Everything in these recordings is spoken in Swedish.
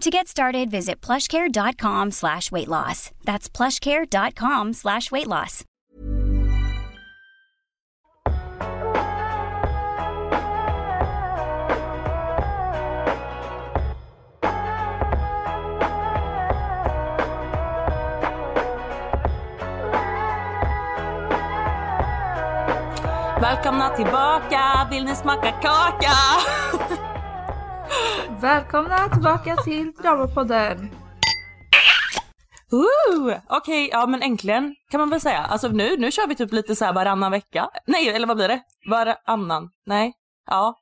To get started, visit plushcare.com slash weight loss. That's plushcare.com slash weight loss. Välkomna tillbaka, vill ni smaka kaka? Välkomna tillbaka till Dramapodden! Ooh, Okej, ja men äntligen kan man väl säga. Alltså nu, nu kör vi typ lite så här varannan vecka. Nej, eller vad blir det? Varannan? Nej? Ja.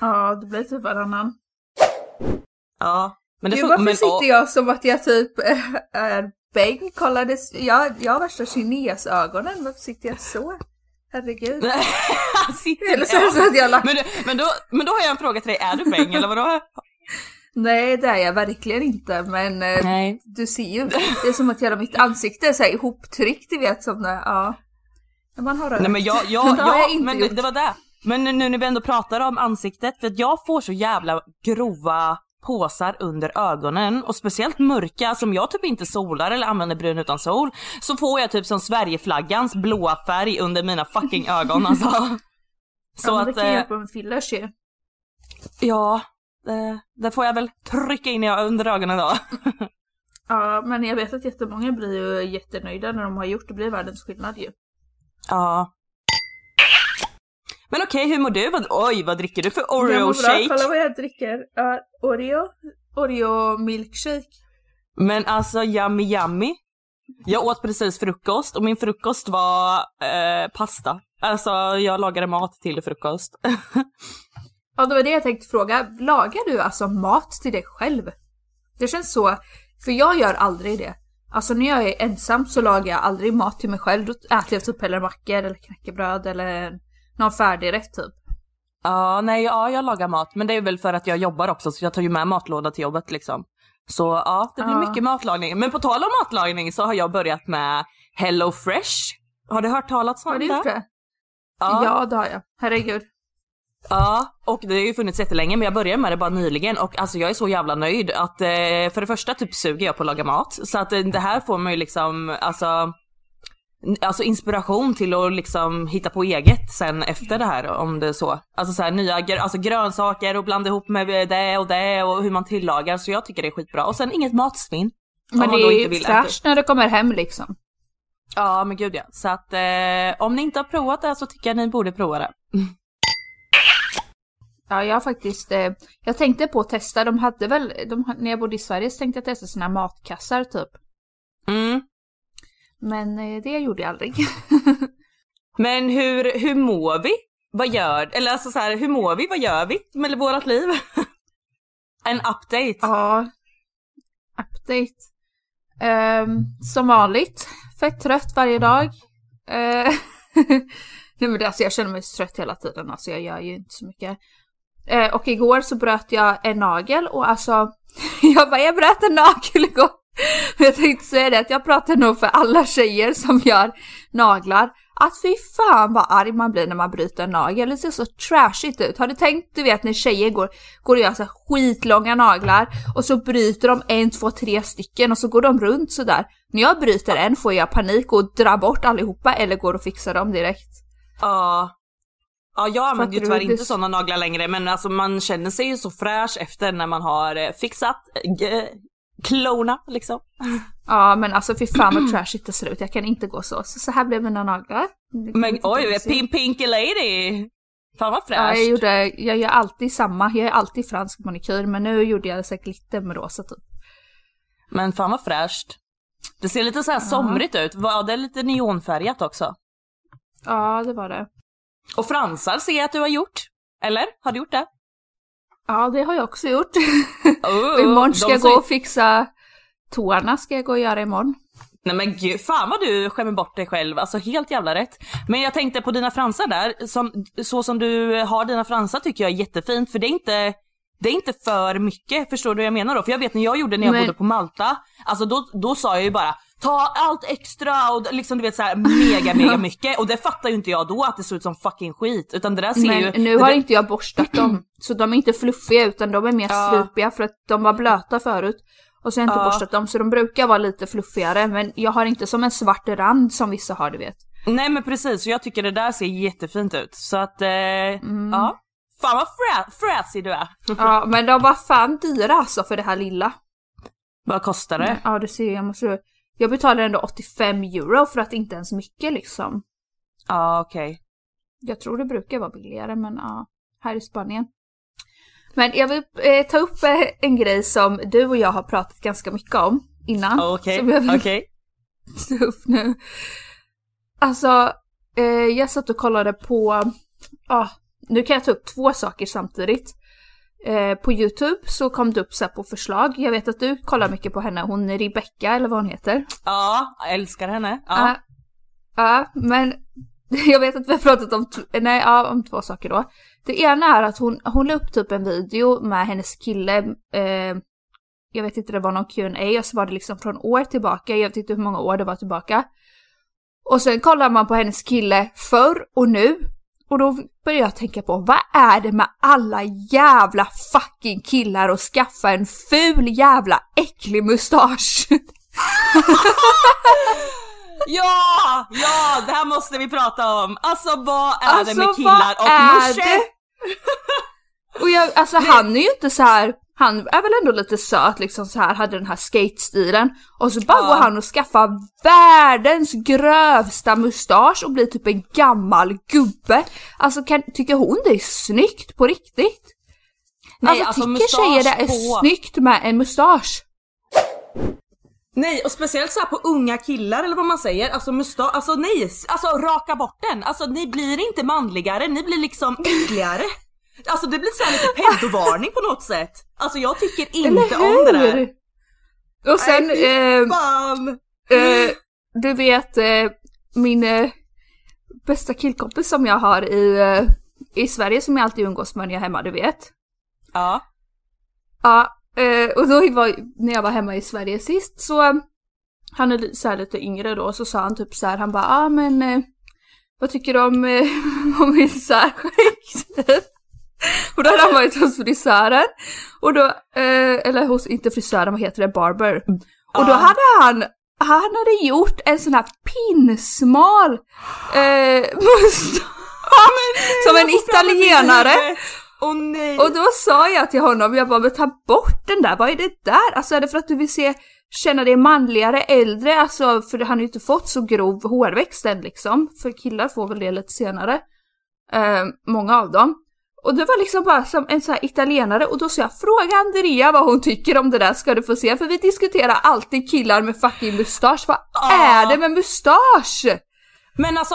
Ja, det blir typ varannan. Ja. Men det Gud, varför men, sitter jag som att jag typ äh, är bäng? Kollade, jag, jag har värsta kinesögonen, varför sitter jag så? Herregud. Eller så är det så att jag har lagt... men, men, då, men då har jag en fråga till dig, är du bäng eller vadå? Nej, det är jag verkligen inte, men eh, Nej. du ser ju, det är som att hela mitt ansikte är så här ihoptryckt, du vet som det, ja. När man har rört. Nej men jag, Men jag, har jag jag inte men gjort. det var det. Men nu när vi ändå pratar om ansiktet, för att jag får så jävla grova påsar under ögonen och speciellt mörka som jag typ inte solar eller använder brun utan sol så får jag typ som Sverigeflaggans blåa färg under mina fucking ögon alltså. Så ja, men det att, kan eh, hjälpa med fillers ju. ja, det, det får jag väl trycka in under ögonen då. Ja, men jag vet att jättemånga blir ju jättenöjda när de har gjort det, blir världens skillnad ju. ja. Men okej, hur mår du? Vad- Oj, vad dricker du för Jag mår bra, kolla vad jag dricker. Ja, Oreo, Oreo milkshake. Men alltså yummy yummy. Jag åt precis frukost och min frukost var eh, pasta. Alltså jag lagade mat till frukost. Ja, det var det jag tänkte fråga. Lagar du alltså mat till dig själv? Det känns så, för jag gör aldrig det. Alltså när jag är ensam så lagar jag aldrig mat till mig själv. Då äter jag typ hellre mackor eller knäckebröd eller någon färdigrätt typ. Ja, nej, ja, jag lagar mat. Men det är väl för att jag jobbar också så jag tar ju med matlåda till jobbet liksom. Så ja, det blir Ja. mycket matlagning. Men på tal om matlagning så har jag börjat med Hello Fresh. Har du hört talas om Har du det? gjort det? Ja. Ja, det har jag. Herregud. Ja, och det har ju funnits jättelänge men jag började med det bara nyligen och alltså jag är så jävla nöjd att eh, för det första typ suger jag på att laga mat så att eh, det här får man ju liksom alltså Alltså inspiration till att liksom hitta på eget sen efter det här om det är så. Alltså så här nya alltså grönsaker och blanda ihop med det och det och hur man tillagar så jag tycker det är skitbra. Och sen inget matsvinn. Men det är ju äta. när du kommer hem liksom. Ja men gud ja. Så att eh, om ni inte har provat det så tycker jag ni borde prova det. Ja, jag har faktiskt, eh, jag tänkte på att testa, de hade väl, de, när jag bodde i Sverige så tänkte jag testa sina matkassar typ. Mm. Men eh, det gjorde jag aldrig. Men hur, hur mår vi? Vad gör, eller alltså så här, hur mår vi? Vad gör vi med vårt liv? en update. ja, update. Ehm, som vanligt, fett trött varje dag. Uh, Nej men det, alltså jag känner mig så trött hela tiden, alltså jag gör ju inte så mycket. Eh, och igår så bröt jag en nagel och alltså, jag bara jag bröt en nagel igår. Jag tänkte säga det att jag pratar nog för alla tjejer som gör naglar. Att fy fan vad arg man blir när man bryter en nagel. Det ser så trashigt ut. Har du tänkt, du vet när tjejer går, går och gör så skitlånga naglar och så bryter de en, två, tre stycken och så går de runt sådär. När jag bryter en får jag panik och drar bort allihopa eller går och fixar dem direkt. Ja. Ja jag använder ju tyvärr inte sådana naglar längre men alltså man känner sig ju så fräsch efter när man har eh, fixat, eh, klona liksom. Ja men alltså fy fan vad trashigt det ser ut. Jag kan inte gå så. Så, så här blev mina naglar. Men oj, pin pinky lady! Fan vad Ja, fräscht. jag, gjorde, jag gör alltid samma, jag är alltid fransk manikyr men nu gjorde jag så glitter med rosa typ. Men fan vad fräscht. Det ser lite så här somrigt ut. Var det lite neonfärgat också? Ja det var det. Och fransar ser jag att du har gjort. Eller? Har du gjort det? Ja det har jag också gjort. Oh, imorgon ska jag gå och fixa tårna ska jag gå och göra imorgon. Nej men gud, fan vad du skämmer bort dig själv, alltså helt jävla rätt. Men jag tänkte på dina fransar där, som, så som du har dina fransar tycker jag är jättefint för det är inte det är inte för mycket, förstår du vad jag menar då? För jag vet när jag gjorde när jag Men- bodde på Malta, alltså då, då sa jag ju bara ta allt extra och liksom du vet såhär mega mega mycket och det fattar ju inte jag då att det ser ut som fucking skit utan det där ser Men ju... nu det har där- inte jag borstat dem. Så de är inte fluffiga utan de är mer Ja. slupiga för att de var blöta förut. Och så har jag inte Ja. borstat dem så de brukar vara lite fluffigare men jag har inte som en svart rand som vissa har du vet. Nej men precis, så jag tycker det där ser jättefint ut. Så att, eh, Mm. ja. Fan vad frä, fräsig du är. Ja men de var fan dyra alltså för det här lilla. Vad kostar det? Ja du ser jag måste... Jag betalar ändå 85 euro för att inte ens mycket liksom. Ja okej. Jag tror det brukar vara billigare men ja, här i Spanien. Men jag vill eh, ta upp eh, en grej som du och jag har pratat ganska mycket om innan. Okej, vill okej. ta upp nu. Alltså, eh, jag satt och kollade på, ja, nu kan jag ta upp två saker samtidigt. Eh, på Youtube så kom det upp så på förslag. Jag vet att du kollar mycket på henne, hon är Rebecca eller vad hon heter. Ja, jag älskar henne. Ja. Ja, ja, men jag vet att vi har pratat om, nej, ja, om två saker då. Det ena är att hon, hon la upp typ en video med hennes kille, eh, jag vet inte, det var någon Q&A och så var det liksom från år tillbaka, jag vet inte hur många år det var tillbaka. Och sen kollar man på hennes kille förr och nu. Och då börjar jag tänka på, vad är det med alla jävla fucking killar att skaffa en ful jävla äcklig mustasch? ja, ja, det här måste vi prata om. Alltså vad är Alltså, det med killar och musche? Och jag, alltså han är ju inte så här. Han är väl ändå lite söt liksom så här, hade den här skate-stilen. Och så bara Ja. går han och skaffar världens grövsta mustasch och blir typ en gammal gubbe. Alltså kan, tycker hon det är snyggt på riktigt? Nej, alltså, alltså, tycker tjejer det är på- snyggt med en mustasch? Nej, och speciellt så här på unga killar eller vad man säger. Alltså mustasch, alltså nej, alltså raka bort den. Alltså ni blir inte manligare, ni blir liksom äckligare. Alltså det blir så lite pedovarning på något sätt. Alltså jag tycker inte om det där. Och sen, Nej, eh, Fan! Eh, du vet eh, min eh, bästa killkompis som jag har i, eh, i Sverige som jag alltid umgås med när jag är hemma, du vet. Ja. Ja, eh, och då var, när jag var hemma i Sverige sist så han är så lite yngre då, så sa han typ så här, han bara ah men vad tycker du om, om min särskägg? och då hade han varit hos frisören, och då, eh, eller hos, inte frisören, vad heter det, barber. Och då hade han, han hade gjort en sån här pinsmal eh, mustasch. som en italienare. Åh nej! Och då sa jag till honom, jag bara men ta bort den där, vad är det där? Alltså är det för att du vill se, känna dig manligare, äldre? Alltså för han har ju inte fått så grov hårväxt än liksom. För killar får väl det lite senare. Eh, många av dem. Och det var liksom bara som en sån här italienare och då sa jag fråga Andrea vad hon tycker om det där ska du få se för vi diskuterar alltid killar med fucking mustasch. Vad Ja. är det med mustasch? Men alltså,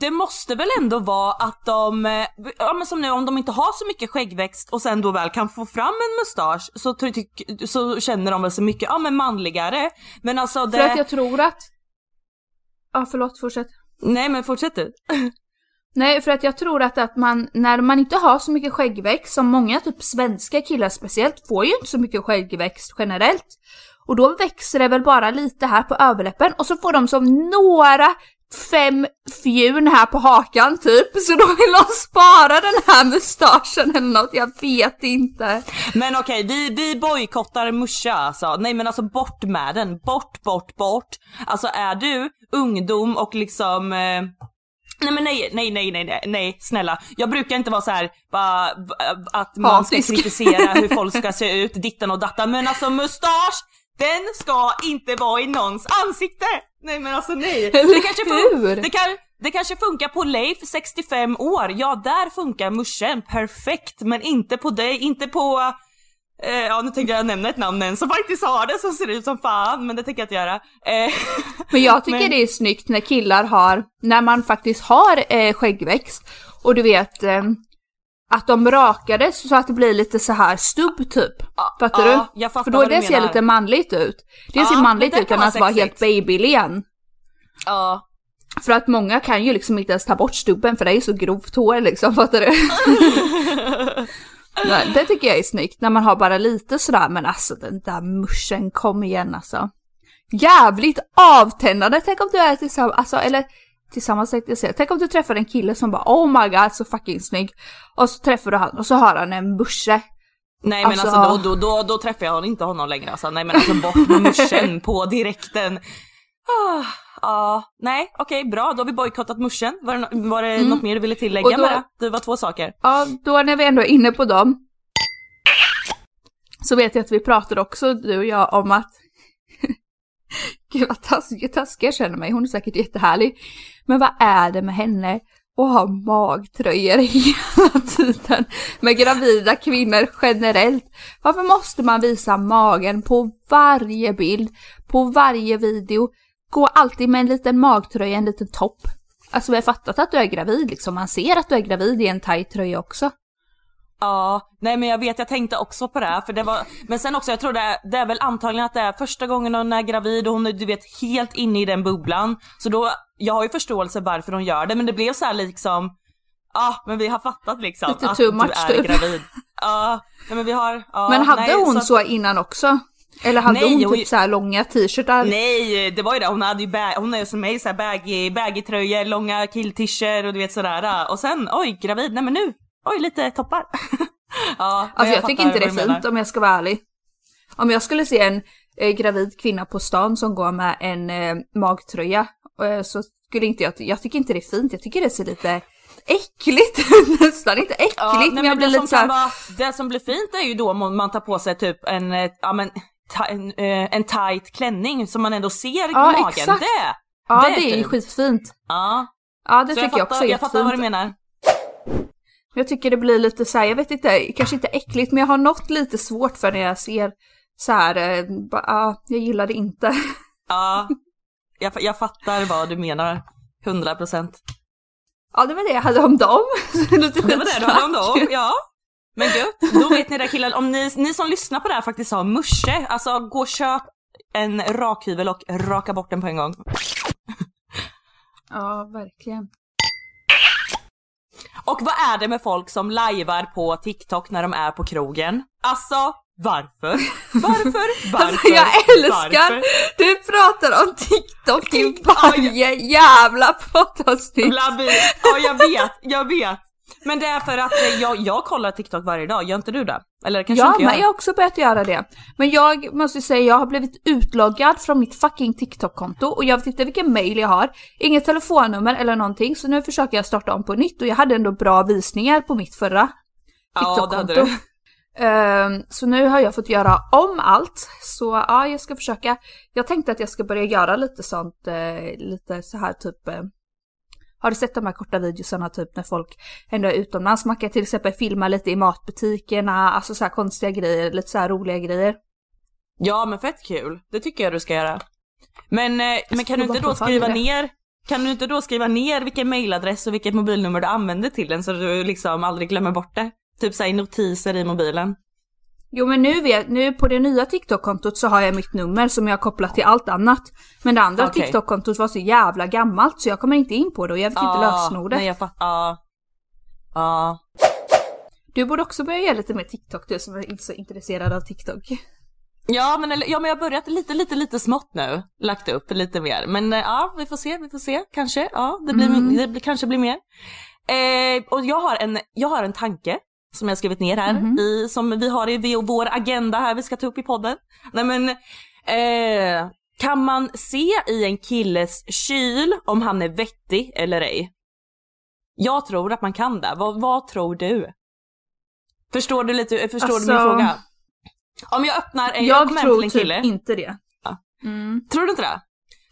det måste väl ändå vara att de, eh, ja men som nu om de inte har så mycket skäggväxt och sen då väl kan få fram en mustasch så, tyck- så känner de väl så mycket, ja men manligare. Men alltså det... För att jag tror att... Ja förlåt, fortsätt. Nej men fortsätt du. Nej, för att jag tror att, att man, när man inte har så mycket skäggväxt, som många typ svenska killar speciellt, får ju inte så mycket skäggväxt generellt. Och då växer det väl bara lite här på överläppen och så får de som några fem fjun här på hakan typ. Så då vill de spara den här mustaschen eller något, jag vet inte. Men okej, vi, vi bojkottar muscha alltså. Nej men alltså bort med den, bort, bort, bort. Alltså är du ungdom och liksom eh... Nej men nej, nej, nej, nej, nej, nej, snälla. Jag brukar inte vara så här bara, att man ska Hatisk. kritisera hur folk ska se ut, dittan och dattan. Men alltså mustasch, den ska inte vara i någons ansikte! Nej men alltså nej. Eller Det kanske, hur? det, kan, det kanske funkar på Leif, 65 år. Ja, där funkar muschen perfekt. Men inte på dig, inte på... Eh, ja, nu tänkte jag nämna ett namn än som faktiskt har det som ser ut som fan, men det tänker jag inte göra. Eh, Men jag tycker Men- det är snyggt när killar har, när man faktiskt har eh, skäggväxt och du vet att de rakades så att det blir lite så här stubb typ. Fattar ja, du? jag fattar För då vad det ser menar. lite manligt ut. Det Ja, ser manligt ut än att vara helt sexigt. babylen. ja. För att många kan ju liksom inte ens ta bort stubben för det är ju så grovt hår liksom, fattar du? Nej, det tycker jag är snyggt när man har bara lite sådär, men alltså den där muschen, kom igen alltså. Jävligt avtändande, tänk om du är tillsammans, alltså eller tillsammans tänkte jag säga, tänk om du träffar en kille som bara oh my god så fucking snygg. Och så träffar du han och så har han en musche. Nej men alltså, Alltså- då, då, då, då träffar jag inte honom längre alltså. Nej men alltså bort med muschen på direkten. Ah, ah, nej okej bra, då har vi bojkottat muschen. Var det, no- var det något mer du ville tillägga Mm. Och då- med det? Det var två saker. Ja, då när vi ändå är inne på dem. Så vet jag att vi pratade också, du och jag, om att Gud vad taskig, taskig jag känner mig, hon är säkert jättehärlig. Men vad är det med henne att ha magtröjor hela tiden? Med gravida kvinnor generellt. Varför måste man visa magen på varje bild, på varje video? Gå alltid med en liten magtröja, en liten topp. Alltså vi har fattat att du är gravid liksom, man ser att du är gravid i en tajt tröja också. Ja, nej men jag vet, jag tänkte också på det här, för det var, men sen också jag tror det är, det är väl antagligen att det är första gången hon är gravid och hon är du vet helt inne i den bubblan. Så då, jag har ju förståelse varför hon gör det men det blev så här liksom, ja ah, men vi har fattat liksom Lite att du är typ. gravid. Ja, nej men vi har, ja, Men hade nej, hon att- så, innan också? Eller hade Nej, hon hon- typ så här långa t-shirtar? Nej, det var ju det. Hon hade ju bag, hon är ju som mig såhär baggy, baggy tröjor, långa killtischer och du vet sådär. Och sen, oj gravid, nej men nu, oj lite toppar. ja, men Alltså jag, tycker fattar inte det är menar. fint om jag ska vara ärlig. Om jag skulle se en eh, gravid kvinna på stan som går med en eh, magtröja eh, så skulle inte jag, jag tycker inte det är fint, jag tycker det ser lite äckligt nästan, inte äckligt Ja, nej, men jag blir det, lite som så här, kan vara, det som blir fint är ju då om man tar på sig typ en, eh, ja men, en, eh, en tight klänning som man ändå ser Ja, magen. exakt. Det, ja det det är ju fint. skitfint. Ja, Ja det så tycker jag, också fattar, är jag fattar vad du menar. Jag tycker det blir lite så här, jag vet inte, kanske inte äckligt men jag har något lite svårt för när jag ser så här, eh, bara, ah, jag gillar det inte. Ja, jag, jag fattar vad du menar. 100 procent. Ja det var det jag hade om dem. lite Det var det du hade om då, ja. Men gött, då vet ni det killar, om ni, ni som lyssnar på det här faktiskt har musche, alltså gå och köp en rakhyvel och raka bort den på en gång. Ja verkligen. Och vad är det med folk som lajvar på TikTok när de är på krogen? Alltså, varför? Varför? Varför? Alltså jag älskar, Varför? du pratar om TikTok i varje jävla poddavsnitt. Ja jag vet, jag vet. Men det är för att eh, jag, jag kollar TikTok varje dag, gör inte du det? Eller kanske Ja, inte men gör? jag har också börjat göra det. Men jag måste säga, jag har blivit utloggad från mitt fucking TikTok-konto och jag vet inte vilken mail jag har. Inget telefonnummer eller någonting, så nu försöker jag starta om på nytt och jag hade ändå bra visningar på mitt förra Ja, TikTok-konto. du. Ehm, så nu har jag fått göra om allt. Så ja, jag ska försöka. Jag tänkte att jag ska börja göra lite sånt, eh, lite så här typ. Eh, har du sett de här korta videosarna typ när folk ändå är utomlands? Man kan till exempel filma lite i matbutikerna, alltså så här konstiga grejer, lite så här roliga grejer. Ja men fett kul, det tycker jag du ska göra. Men, eh, men kan du inte då skriva ner kan du inte då skriva ner vilken mailadress och vilket mobilnummer du använder till den så du liksom aldrig glömmer bort det? Typ såhär notiser i mobilen. Jo men nu, vet, nu på det nya TikTok-kontot så har jag mitt nummer som jag har kopplat till allt annat. Men det andra Okej. TikTok-kontot var så jävla gammalt så jag kommer inte in på det och jag vet inte lösenordet. Nej jag fattar, ja. Ja. Du borde också börja göra lite mer TikTok, du som är inte så intresserad av TikTok. Ja men, ja men jag har börjat lite, lite, lite smått nu. Lagt upp lite mer. Men eh, ja, vi får se, vi får se. Kanske, ja det, blir, Mm. det blir, kanske blir mer. Eh, och jag har, en, jag har en tanke som jag skrivit ner här. Mhm. I, som vi har i vår agenda här vi ska ta upp i podden. Nej men, eh, kan man se i en killes kyl om han är vettig eller ej? Jag tror att man kan det. Vad, vad tror du? Förstår du lite, förstår du min Alltså, fråga? Om jag öppnar, en, jag, Jag kommer hem tror till en typ kille. inte det. Ja. Mm. Tror du inte det?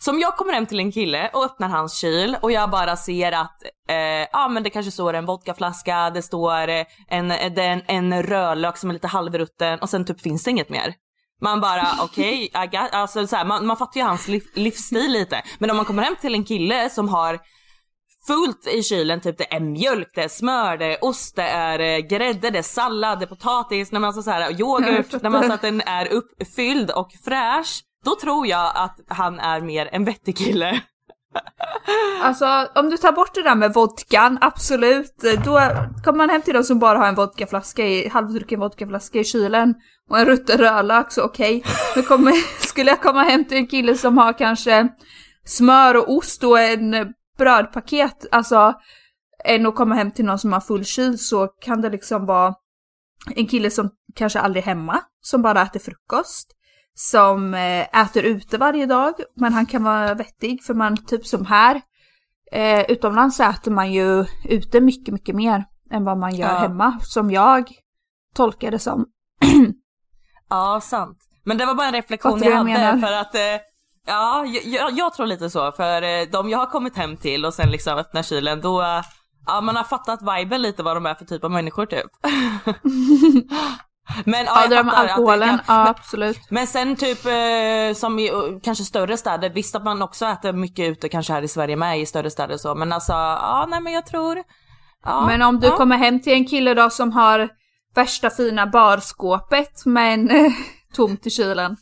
Så om jag kommer hem till en kille och öppnar hans kyl och jag bara ser att eh, ja men det kanske står en vodkaflaska, det står en, en, en rödlök som är lite halvrutten och sen typ finns det inget mer. Man bara okej, got- alltså så här, man, man fattar ju hans liv, livsstil lite. Men om man kommer hem till en kille som har fullt i kylen, typ det är mjölk, det är smör, det är ost, det är eh, grädde, det är sallad, det är potatis, när man så här, yoghurt, när man så att den är uppfylld och fräsch. Då tror jag att han är mer en vettig kille. Alltså om du tar bort det där med vodkan, absolut. Då kommer man hem till de som bara har en vodkaflaska i, halvdrucken vodkaflaska i kylen och en rutten rödlök så okej. Okay. kommer- Skulle jag komma hem till en kille som har kanske smör och ost och en brödpaket, alltså än att komma hem till någon som har full kyl så kan det liksom vara en kille som kanske aldrig är hemma, som bara äter frukost som eh, äter ute varje dag, men han kan vara vettig för man, typ som här, eh, utomlands äter man ju ute mycket, mycket mer än vad man gör Ja. hemma, som jag tolkar det som. Ja, sant. Men det var bara en reflektion jag jag hade menar? för att eh, Ja, jag, jag, jag tror lite så för eh, de jag har kommit hem till och sen liksom öppnar kylen då eh, Ja man har fattat viben lite vad de är för typ av människor typ. Men ja, Ja, det med det alkoholen, kan- ja men, absolut. men sen typ eh, som i eh, kanske större städer, visst att man också äter mycket ute kanske här i Sverige med i större städer och så men alltså ja nej men jag tror ja, Men om du ja. kommer hem till en kille då som har värsta fina barskåpet men tomt i kylen.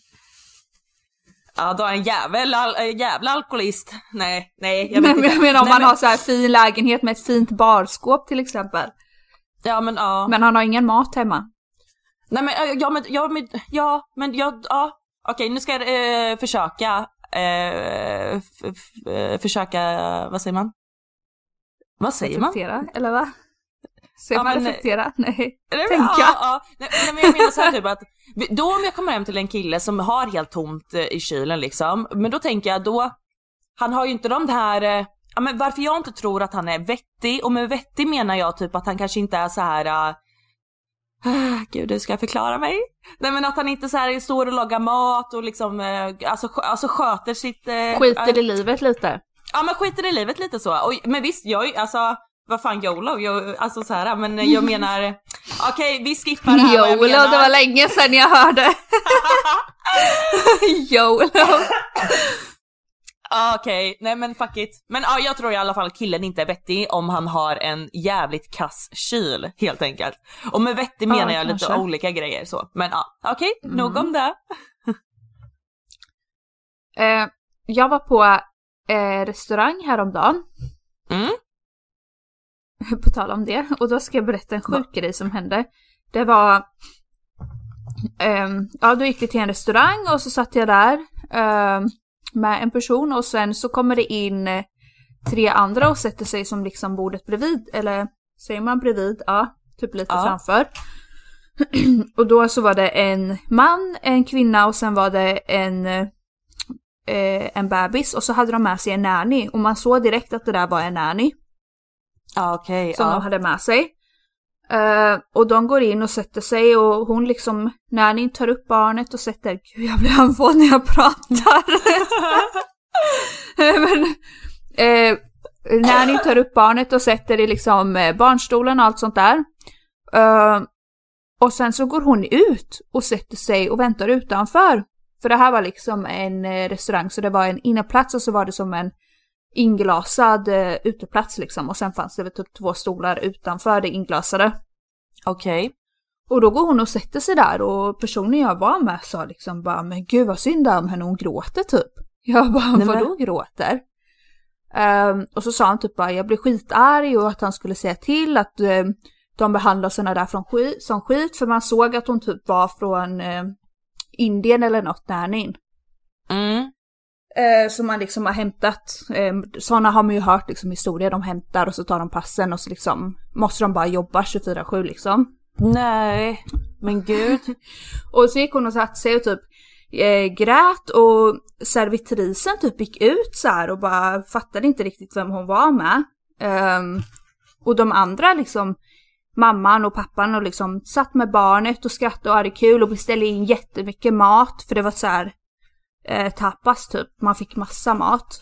Ja då är en jävel, al, eh, jävla alkoholist. Nej, nej jag vet Men inte. menar om Nej, man men- har så här fin lägenhet med ett fint barskåp till exempel. Ja men ja. Men han har ingen mat hemma. Nej men äh, ja men, ja men, ja men jag, ja. Okej nu ska jag eh, försöka, eh, eh, försöka, vad säger man? Vad säger man? Reflektera, eller va? Säger Ja, man men- reflektera? Nej. Nej, Tänka. Ja, ja. Nej, nej, men jag menar så här typ att, då om jag kommer hem till en kille som har helt tomt eh, i kylen liksom, men då tänker jag då, han har ju inte de här, eh, ja men varför jag inte tror att han är vettig, och med vettig menar jag typ att han kanske inte är så här. Gud, hur ska jag förklara mig? Nej men att han inte så här står och lagar mat och liksom, eh, alltså, alltså sköter sitt... eh, Skiter i livet lite. Ja men skiter i livet lite så. Och, men visst, jag alltså vad fan YOLO, jag, alltså så här, men jag menar, okej vi skippar det här YOLO, det var länge sedan jag hörde. YOLO. Ah, Okej, nej men fuck it. Men ja, jag tror i alla fall killen inte är vettig om han har en jävligt kass kyl helt enkelt. Och med vettig menar jag lite kanske. Mm. olika grejer så. Men ja, okej, nog om det. Eh, jag var på eh, restaurang häromdagen. Mm. På tal om det. Och då ska jag berätta en sjuk grej som hände. Det var... ehm, ja, då gick vi till en restaurang och så satt jag där ehm, med en person och sen så kommer det in eh, tre andra och sätter sig som liksom bordet bredvid. Eller säger man bredvid? Ja, typ lite Ja. framför. och då så var det en man, en kvinna och sen var det en eh, en bebis och så hade de med sig en nanny och man såg direkt att det där var en nanny Ja okej, som de ja. hade med sig. Eh, och de går in och sätter sig och hon liksom, nannyn tar upp barnet och sätter, gud jag blir andfådd när jag pratar. Men, eh, nannyn tar upp barnet och sätter i liksom eh, barnstolen och allt sånt där. Eh, och sen så går hon ut och sätter sig och väntar utanför. För det här var liksom en eh, restaurang så det var en inneplats och så var det som en inglasad eh, uteplats liksom och sen fanns det väl typ två stolar utanför det inglasade. Okej. Och då går hon och sätter sig där och personen jag var med sa liksom bara men gud vad synd om henne, hon gråter typ. Jag bara Nej, men- vadå gråter? Ehm, och så sa han typ bara jag blir skitarg och att han skulle säga till att eh, de behandlar sådana där från skit, som skit för man såg att hon typ var från eh, Indien eller något nannyn. Mm. Eh, som man liksom har hämtat, eh, sådana har man ju hört liksom historier, de hämtar och så tar de passen och så liksom måste de bara jobba 24-7 liksom. Nej, men gud. Och så gick hon och satte sig och typ eh, grät och servitrisen typ gick ut så här och bara fattade inte riktigt vem hon var med. Eh, och de andra liksom, mamman och pappan och liksom satt med barnet och skrattade och hade kul och beställde in jättemycket mat för det var så här eh, tapas typ, man fick massa mat.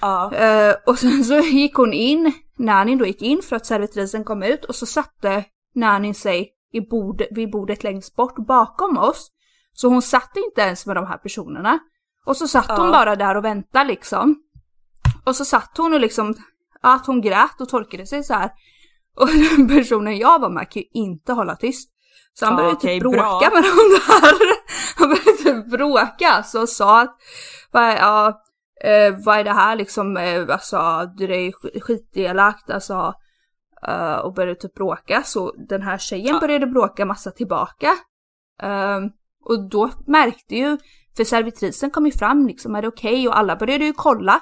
Ja. Eh, och sen så gick hon in, Nanin då gick in för att servitrisen kom ut och så satte Nanin sig i bord, vid bordet längst bort bakom oss. Så hon satt inte ens med de här personerna. Och så satt hon Ja. bara där och väntade liksom. Och så satt hon och liksom, att hon grät och torkade sig så här. Och den personen jag var med kan ju inte hålla tyst. Så han Ja, började okej, typ bråka bra. med de där. Han började typ bråka så och sa att, ja, eh, vad är det här liksom, eh, alltså det är skitelakt alltså. eh, och började typ bråka så den här tjejen Ja. började bråka massa tillbaka. Ehm, och då märkte ju, för servitrisen kom ju fram liksom, är det okej? Och alla började ju kolla.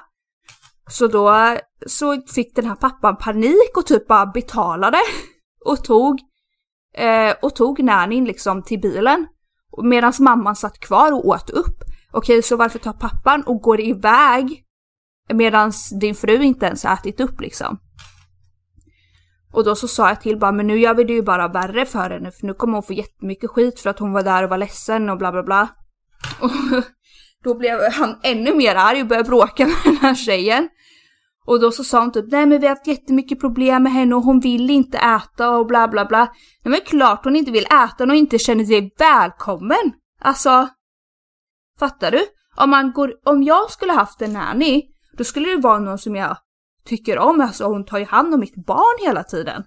Så då så fick den här pappan panik och typ bara betalade och tog eh, och tog Nanin liksom till bilen. Medan mamman satt kvar och åt upp. Okej, så varför tar pappan och går iväg medan din fru inte ens har ätit upp liksom? Och då så sa jag till bara, men nu gör vi det ju bara värre för henne för nu kommer hon få jättemycket skit för att hon var där och var ledsen och bla bla bla. Och då blev han ännu mer arg och började bråka med den här tjejen. Och då så sa hon typ, nej men vi har haft jättemycket problem med henne och hon vill inte äta och bla bla bla. Nej men klart hon inte vill äta och inte känner sig välkommen. Alltså, fattar du? Om, man går, om jag skulle haft en nanny, då skulle det vara någon som jag tycker om, alltså hon tar ju hand om mitt barn hela tiden.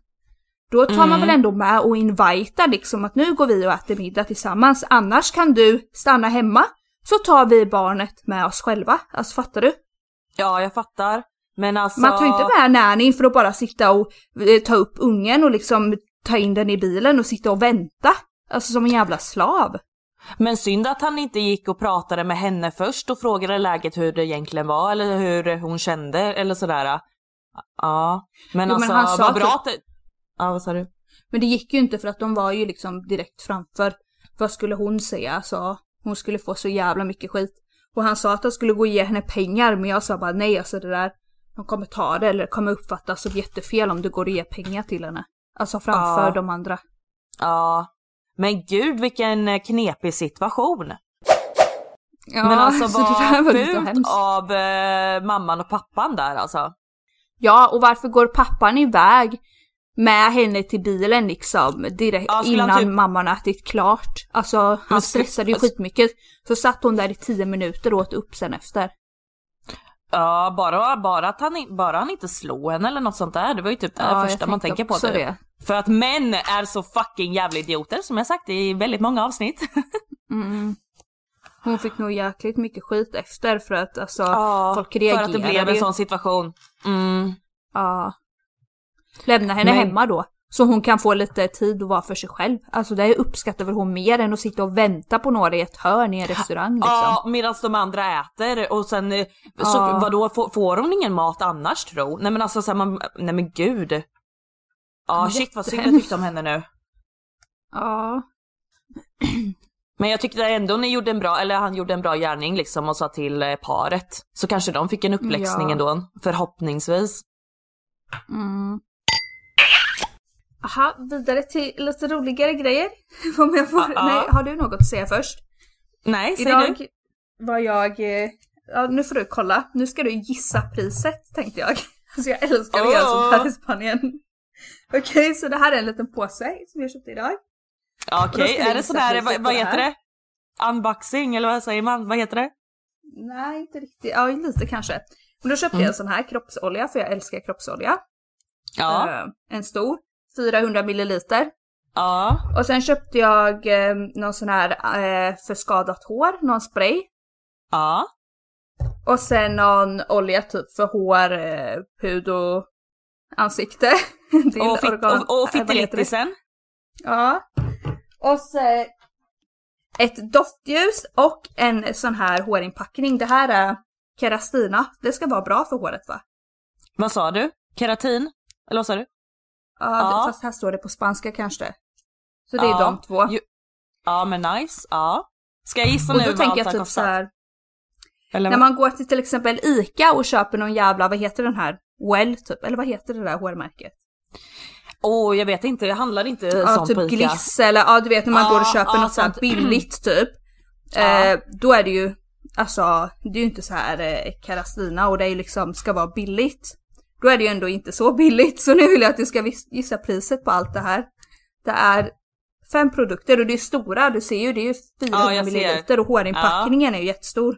Då tar man Mm. väl ändå med och invitar liksom att nu går vi och äter middag tillsammans, annars kan du stanna hemma så tar vi barnet med oss själva. Alltså fattar du? Ja, jag fattar. Men alltså... Man tar ju inte med nanny för att bara sitta och eh, ta upp ungen och liksom ta in den i bilen och sitta och vänta. Alltså som en jävla slav. Men synd att han inte gick och pratade med henne först och frågade läget hur det egentligen var eller hur hon kände eller sådär. Ja, men Jo, men alltså han sa vad bra typ- att det... Ja, vad sa du? Men det gick ju inte för att de var ju liksom direkt framför. Vad skulle hon säga? Alltså, hon skulle få så jävla mycket skit. Och han sa att han skulle gå och ge henne pengar men jag sa bara nej alltså det där, de kommer ta det eller kommer uppfattas som jättefel om du går och ger pengar till henne. Alltså framför Ja. de andra. Ja. Men gud vilken eh, knepig situation. Ja, men alltså var vad lite fult av eh, mamman och pappan där alltså. Ja, och varför går pappan iväg med henne till bilen liksom direkt Ja, innan typ- mamman har ätit klart? Alltså han stressade ju skitmycket. Så satt hon där i tio minuter och åt upp sen efter. Ja, bara, bara att han, bara han inte slog henne eller något sånt där. Det var ju typ det Ja, första man tänker på. Typ. det. För att män är så fucking jävla idioter som jag sagt i väldigt många avsnitt. Mm. Hon fick nog jäkligt mycket skit efter för att alltså Ja, folk för reagerade att det blev en ju. sån situation. Mm. Ja. Lämna henne Men- hemma då. Så hon kan få lite tid att vara för sig själv. Alltså det uppskattar väl hon mer än att sitta och vänta på några i ett hörn i en restaurang liksom. Ja, medan de andra äter och sen eh, så Ja. vadå, får, får hon ingen mat annars tro? Nej men alltså så här, man, nej men gud. Ja Ja, shit vad synd jag tyckte om henne nu. Ja. Men jag tyckte ändå ni gjorde en bra, eller han gjorde en bra gärning liksom och sa till eh, paret. Så kanske de fick en uppläxning Ja. ändå, förhoppningsvis. Mm. Aha, vidare till lite roligare grejer. Om jag får... Ja. Nej, har du något att säga först? Nej, säg Idag du. var jag... eh, Ja, nu får du kolla. Nu ska du gissa priset tänkte jag. Alltså jag älskar att göra sånt här i Spanien. Okej, så det här är en liten påse som jag köpte idag. Okej, vi är det priset vad, vad heter det? Unboxing eller vad säger man? Vad heter det? Nej, inte riktigt. Ja, lite kanske. Men då köpte jag en sån här kroppsolja, för jag älskar kroppsolja. Ja. Eh, en stor, 400 milliliter. Ja. Och sen köpte jag eh, någon sån här eh, för skadat hår, någon spray. Ja. Och sen någon olja typ för hår, eh, hud och ansikte. Till Och, fit, organ- och, och fittelittisen. Ja. Och så... ett doftljus och en sån här hårinpackning. Det här är Kerastina. Det ska vara bra för håret va? Vad sa du? Keratin? Eller vad sa du? Ja, fast här står det på spanska kanske. Så det är Ja. de två. Ju- Ja men nice, ja. Ska jag gissa Och nu då vad tänker jag typ kostat? så här. Eller När man går till till exempel ICA och köper någon jävla, vad heter den här? Well typ, eller vad heter det där hårmärket? Åh jag vet inte, jag handlar inte Ja, sånt typ på Ica. Gliss eller ja du vet när man Ja, går och köper ja, något här sånt. billigt typ. Ja. Eh, då är det ju, alltså det är ju inte så här eh, Kerastina och det är ju liksom ska vara billigt. Då är det ju ändå inte så billigt så nu vill jag att du ska gissa priset på allt det här. Det är fem produkter och det är stora, du ser ju det är ju 400 Ja, milliliter och hårinpackningen är ju jättestor.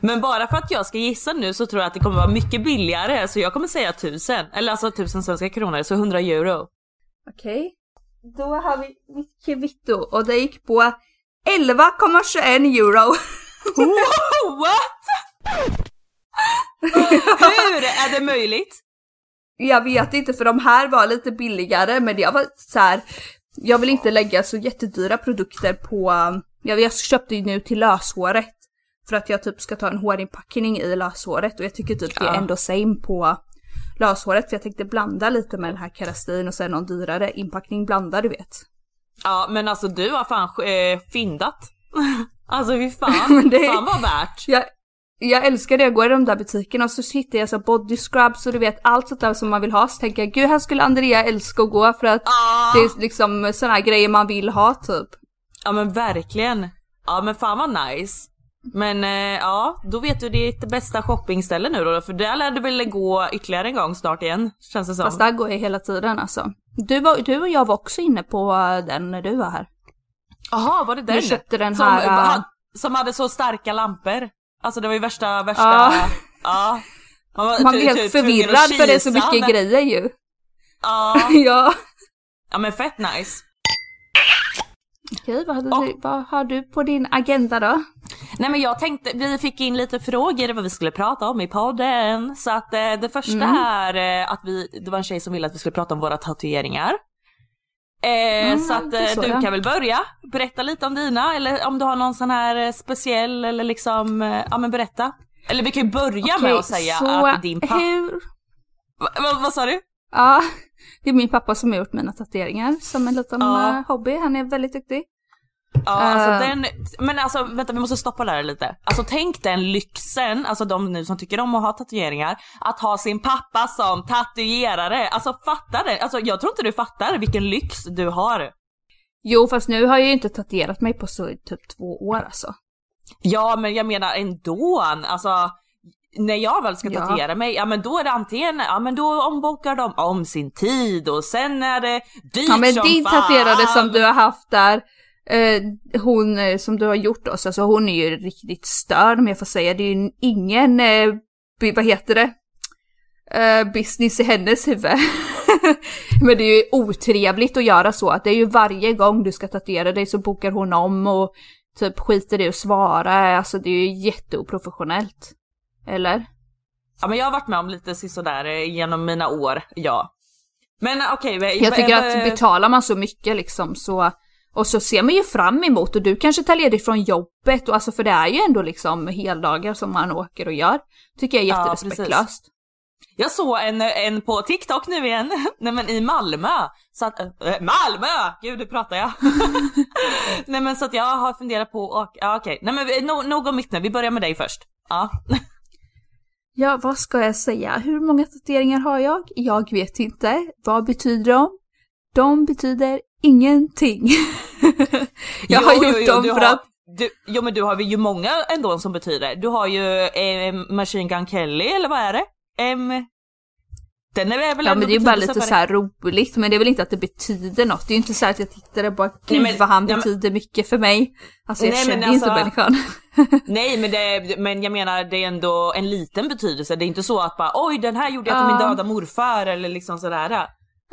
Men bara för att jag ska gissa nu så tror jag att det kommer vara mycket billigare så jag kommer säga tusen. Eller alltså tusen svenska kronor, så 100 euro. Okej. Då har vi mitt kvitto och det gick på 11,21 euro. What? Hur är det möjligt? Jag vet inte för de här var lite billigare men jag var så här. Jag vill inte lägga så jättedyra produkter på, jag, jag köpte ju nu till löshåret. För att jag typ ska ta en hårinpackning i löshåret och jag tycker typ det är Ja. ändå same på löshåret för jag tänkte blanda lite med den här kerastin och sen någon dyrare inpackning blanda du vet. Ja men alltså du har fan eh, fyndat. alltså fy fan, det- fan vad värt. Jag, jag älskar det, jag går i de där butikerna och så hittar jag så body scrubs och du vet allt sånt där som man vill ha så tänker jag gud här skulle Andrea älska att gå för att Ah. det är liksom såna här grejer man vill ha typ. Ja men verkligen. Ja men fan vad nice. Men eh, ja, då vet du ditt bästa shoppingställe nu då, för där lär du väl gå ytterligare en gång snart igen, känns det som. Fast där går jag hela tiden alltså. Du, var, du och jag var också inne på den när du var här. Jaha, var det den? Du köpte den som, här, han, som hade så starka lampor. Alltså det var ju värsta, värsta... Ja. ja. Man, var Man ty- helt att förvirrad för det är så mycket när- grejer ju. Ja. ja. ja men fett nice. Okej, vad, hade du, vad har du på din agenda då? Nej men jag tänkte, vi fick in lite frågor vad vi skulle prata om i podden. Så att eh, det första Mm. är eh, att vi, det var en tjej som ville att vi skulle prata om våra tatueringar. Eh, Mm, så att eh, såg du jag. kan väl börja, berätta lite om dina eller om du har någon sån här eh, speciell eller liksom, eh, ja men berätta. Eller vi kan ju börja med Okej, att säga så att din pappa... hur... Va, va, vad sa du? Ja, det är min pappa som har gjort mina tatueringar som en liten Ja. hobby. Han är väldigt duktig. Ja, alltså Eh. den, men alltså vänta vi måste stoppa där lite. Alltså tänk den lyxen, alltså de nu som tycker om att ha tatueringar, att ha sin pappa som tatuerare. Alltså fatta det, alltså jag tror inte du fattar vilken lyx du har. Jo, fast nu har jag ju inte tatuerat mig på så typ två år alltså. Ja men jag menar ändå, alltså när jag väl ska Ja. tatuera mig, ja men då är det antingen, ja men då ombokar de om sin tid och sen är det dyrt Ja men som din fan. tatuerare som du har haft där, eh, hon eh, som du har gjort oss, alltså hon är ju riktigt störd om jag får säga. Det är ju ingen, eh, vad heter det, eh, business i hennes huvud. men det är ju otrevligt att göra så, att det är ju varje gång du ska tatuera dig så bokar hon om och typ skiter i att svara, alltså det är ju jätteoprofessionellt. Eller? Ja men jag har varit med om lite sådär eh, genom mina år, ja. Men okej, okay, Jag tycker att betalar man så mycket liksom så och så ser man ju fram emot och du kanske tar ledigt från jobbet och alltså för det är ju ändå liksom heldagar som man åker och gör. Tycker jag är Ja, jätterespektlöst. Jag såg en, en på TikTok nu igen, nej men i Malmö. Så att, äh, Malmö! Gud, nu pratar jag. nej men så att jag har funderat på och, ja okej, nej men no, nog om mitt nu, vi börjar med dig först. Ja. ja, vad ska jag säga? Hur många tatueringar har jag? Jag vet inte. Vad betyder de? De betyder ingenting. jag har Jo, jo, gjort jo, dem för har, att Du, jo men du har ju många ändå som betyder. Du har ju eh, Machine Gun Kelly, eller vad är det? Em, den är väl Ja men det är ju bara lite så roligt, men det är väl inte att det betyder något. Det är ju inte så här att jag tittar och bara gud men- vad han men- betyder mycket för mig. Alltså jag Nej, men känner ju inte alltså- människan. Nej men, det, men jag menar det är ändå en liten betydelse. Det är inte så att bara oj den här gjorde jag till Ja. min döda morfar eller liksom sådär.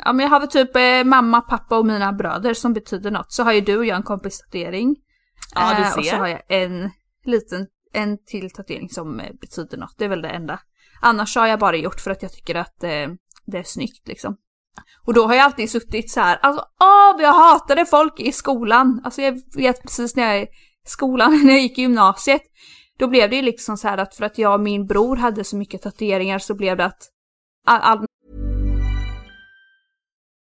Ja men jag har väl typ eh, mamma, pappa och mina bröder som betyder något. Så har ju du och jag en kompis-tatuering. Ja, du Eh, Och så ser. har jag en liten, en till tatuering som eh, betyder något. Det är väl det enda. Annars har jag bara gjort för att jag tycker att eh, det är snyggt liksom. Och då har jag alltid suttit så här, alltså åh jag hatade folk i skolan. Alltså jag vet precis när jag skolan, när jag gick i gymnasiet, då blev det ju liksom så här att för att jag och min bror hade så mycket tatueringar så blev det att all, all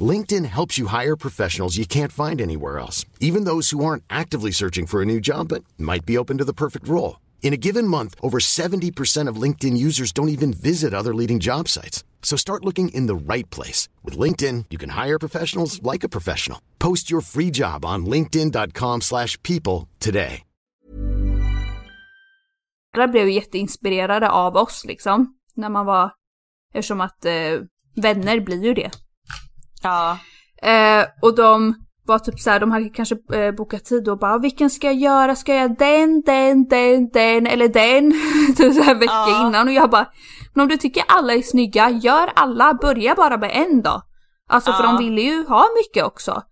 LinkedIn helps you hire professionals you can't find anywhere else, even those who aren't actively searching for a new job but might be open to the perfect role. In a given month, over 70% of LinkedIn users don't even visit other leading job sites. So start looking in the right place. With LinkedIn, you can hire professionals like a professional. Post your free job on linkedin.com slash people today. Alla blev ju jätteinspirerade av oss liksom. När man var, eftersom att eh, vänner blir ju det. Ja. Eh, och de var typ så här, de hade kanske eh, bokat tid och bara vilken ska jag göra? Ska jag göra den, den, den, den eller den? typ så här vecka Ja. innan och jag bara, men om du tycker alla är snygga, gör alla, börja bara med en då. Alltså för Ja. de ville ju ha mycket också.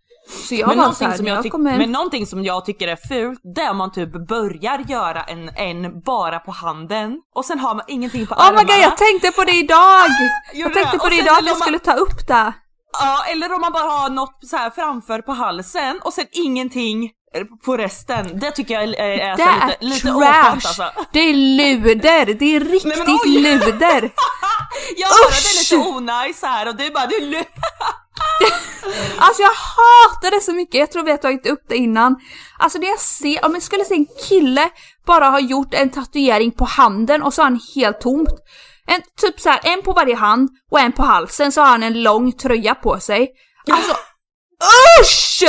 Så jag Men någonting, här, som jag jag kommer... men någonting som jag tycker är fult, det är om man typ börjar göra en, en bara på handen och sen har man ingenting på Oh armarna. my god, jag tänkte på det idag! Gjorde Jag tänkte det? på det idag att jag man- skulle ta upp det. Ja, eller om man bara har något så här framför på halsen och sen ingenting på resten. Det tycker jag är, är, Det så är lite, lite trash! alltså. Det är luder! Det är riktigt men oj! luder! Jag hör att det är lite onajs här och det är bara, det är lu- Alltså jag hatar det så mycket, jag tror vi har tagit upp det innan. Alltså det jag ser, om jag skulle se en kille bara ha gjort en tatuering på handen och så har han helt tomt. En, typ så här, en på varje hand och en på halsen så har han en lång tröja på sig. Alltså usch!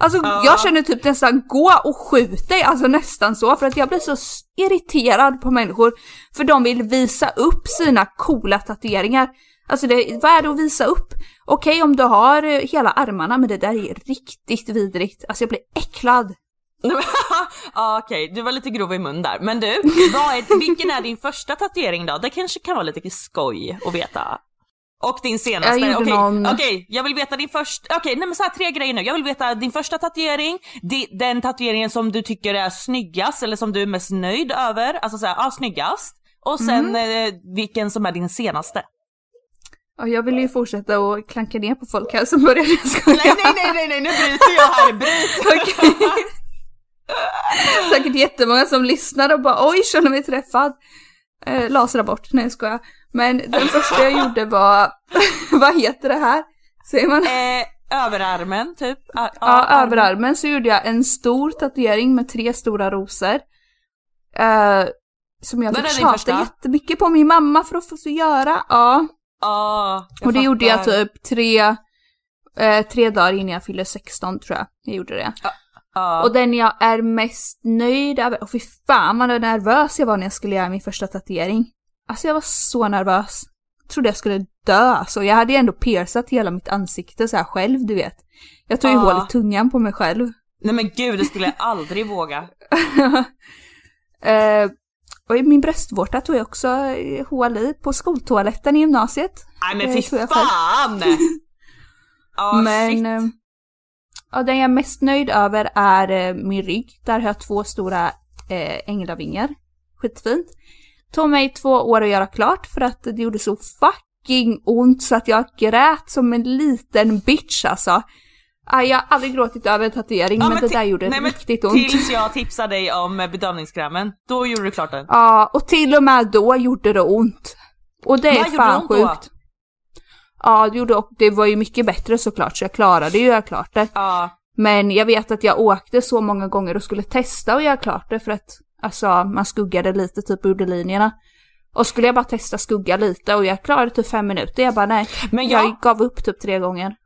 Alltså Ja. jag känner typ nästan gå och skjut dig, alltså nästan så för att jag blir så irriterad på människor för de vill visa upp sina coola tatueringar. Alltså det, vad är det att visa upp? Okej om du har eh, hela armarna men det där är riktigt vidrigt. Alltså jag blir äcklad. Ja okej, du var lite grov i mun där. Men du, vad är, vilken är din första tatuering då? Det kanske kan vara lite skoj att veta. Och din senaste. Jag gjorde Okej, någon- okej, jag vill veta din första, okej nej men så här tre grejer nu. Jag vill veta din första tatuering, di, den tatueringen som du tycker är snyggast eller som du är mest nöjd över. Alltså såhär, ja snyggast. Och sen Mm. eh, vilken som är din senaste. Och jag vill ju fortsätta att klanka ner på folk här som börjar jag skojar. Nej nej nej nej nej nu bryter jag här, bryt! Säkert jättemånga som lyssnar och bara oj, känner mig träffad. Eh, lasra bort, nej jag skojar. Men den första jag gjorde var, vad heter det här? Säger man? Eh, överarmen typ. Ja, Ja, överarmen så gjorde jag en stor tatuering med tre stora rosor. Eh, som jag fick din tjata första? jättemycket på min mamma för att få göra. Ja. Jag Och det gjorde jag fattar. typ tre, eh, tre dagar innan jag fyllde 16 tror jag. Jag gjorde det. Ja. Och den jag är mest nöjd över, och fy fan vad nervös jag var när jag skulle göra min första tatuering. Alltså jag var så nervös. Jag trodde jag skulle dö så jag hade ju ändå piercat hela mitt ansikte så här själv du vet. Jag tog ju Ja. hål i tungan på mig själv. Nej men gud, det skulle jag aldrig våga. eh, och i min bröstvårta tog jag också eh, hål i på skoltoaletten i gymnasiet. Nej men Det fy fan! Ja Men shit. Ja, den jag är mest nöjd över är eh, min rygg. Där har jag två stora eh, änglavingar. Skitfint. Tog mig två år att göra klart för att det gjorde så fucking ont så att jag grät som en liten bitch alltså. Jag har aldrig gråtit över en tatuering Ja, men, det ti- där gjorde nej, men riktigt ont. Tills jag tipsade dig om eh, bedövningskrämen, då gjorde du klart den. Ja, och till och med då gjorde det ont. Och det är Vad fan det ont då? Ja, det gjorde och det var ju mycket bättre såklart så jag klarade ju att göra klart det. Ja. Men jag vet att jag åkte så många gånger och skulle testa att göra klart det för att alltså man skuggade lite typ gjorde linjerna. Och skulle jag bara testa skugga lite och jag klarade typ fem minuter, jag bara nej. Men jag- jag gav upp typ tre gånger.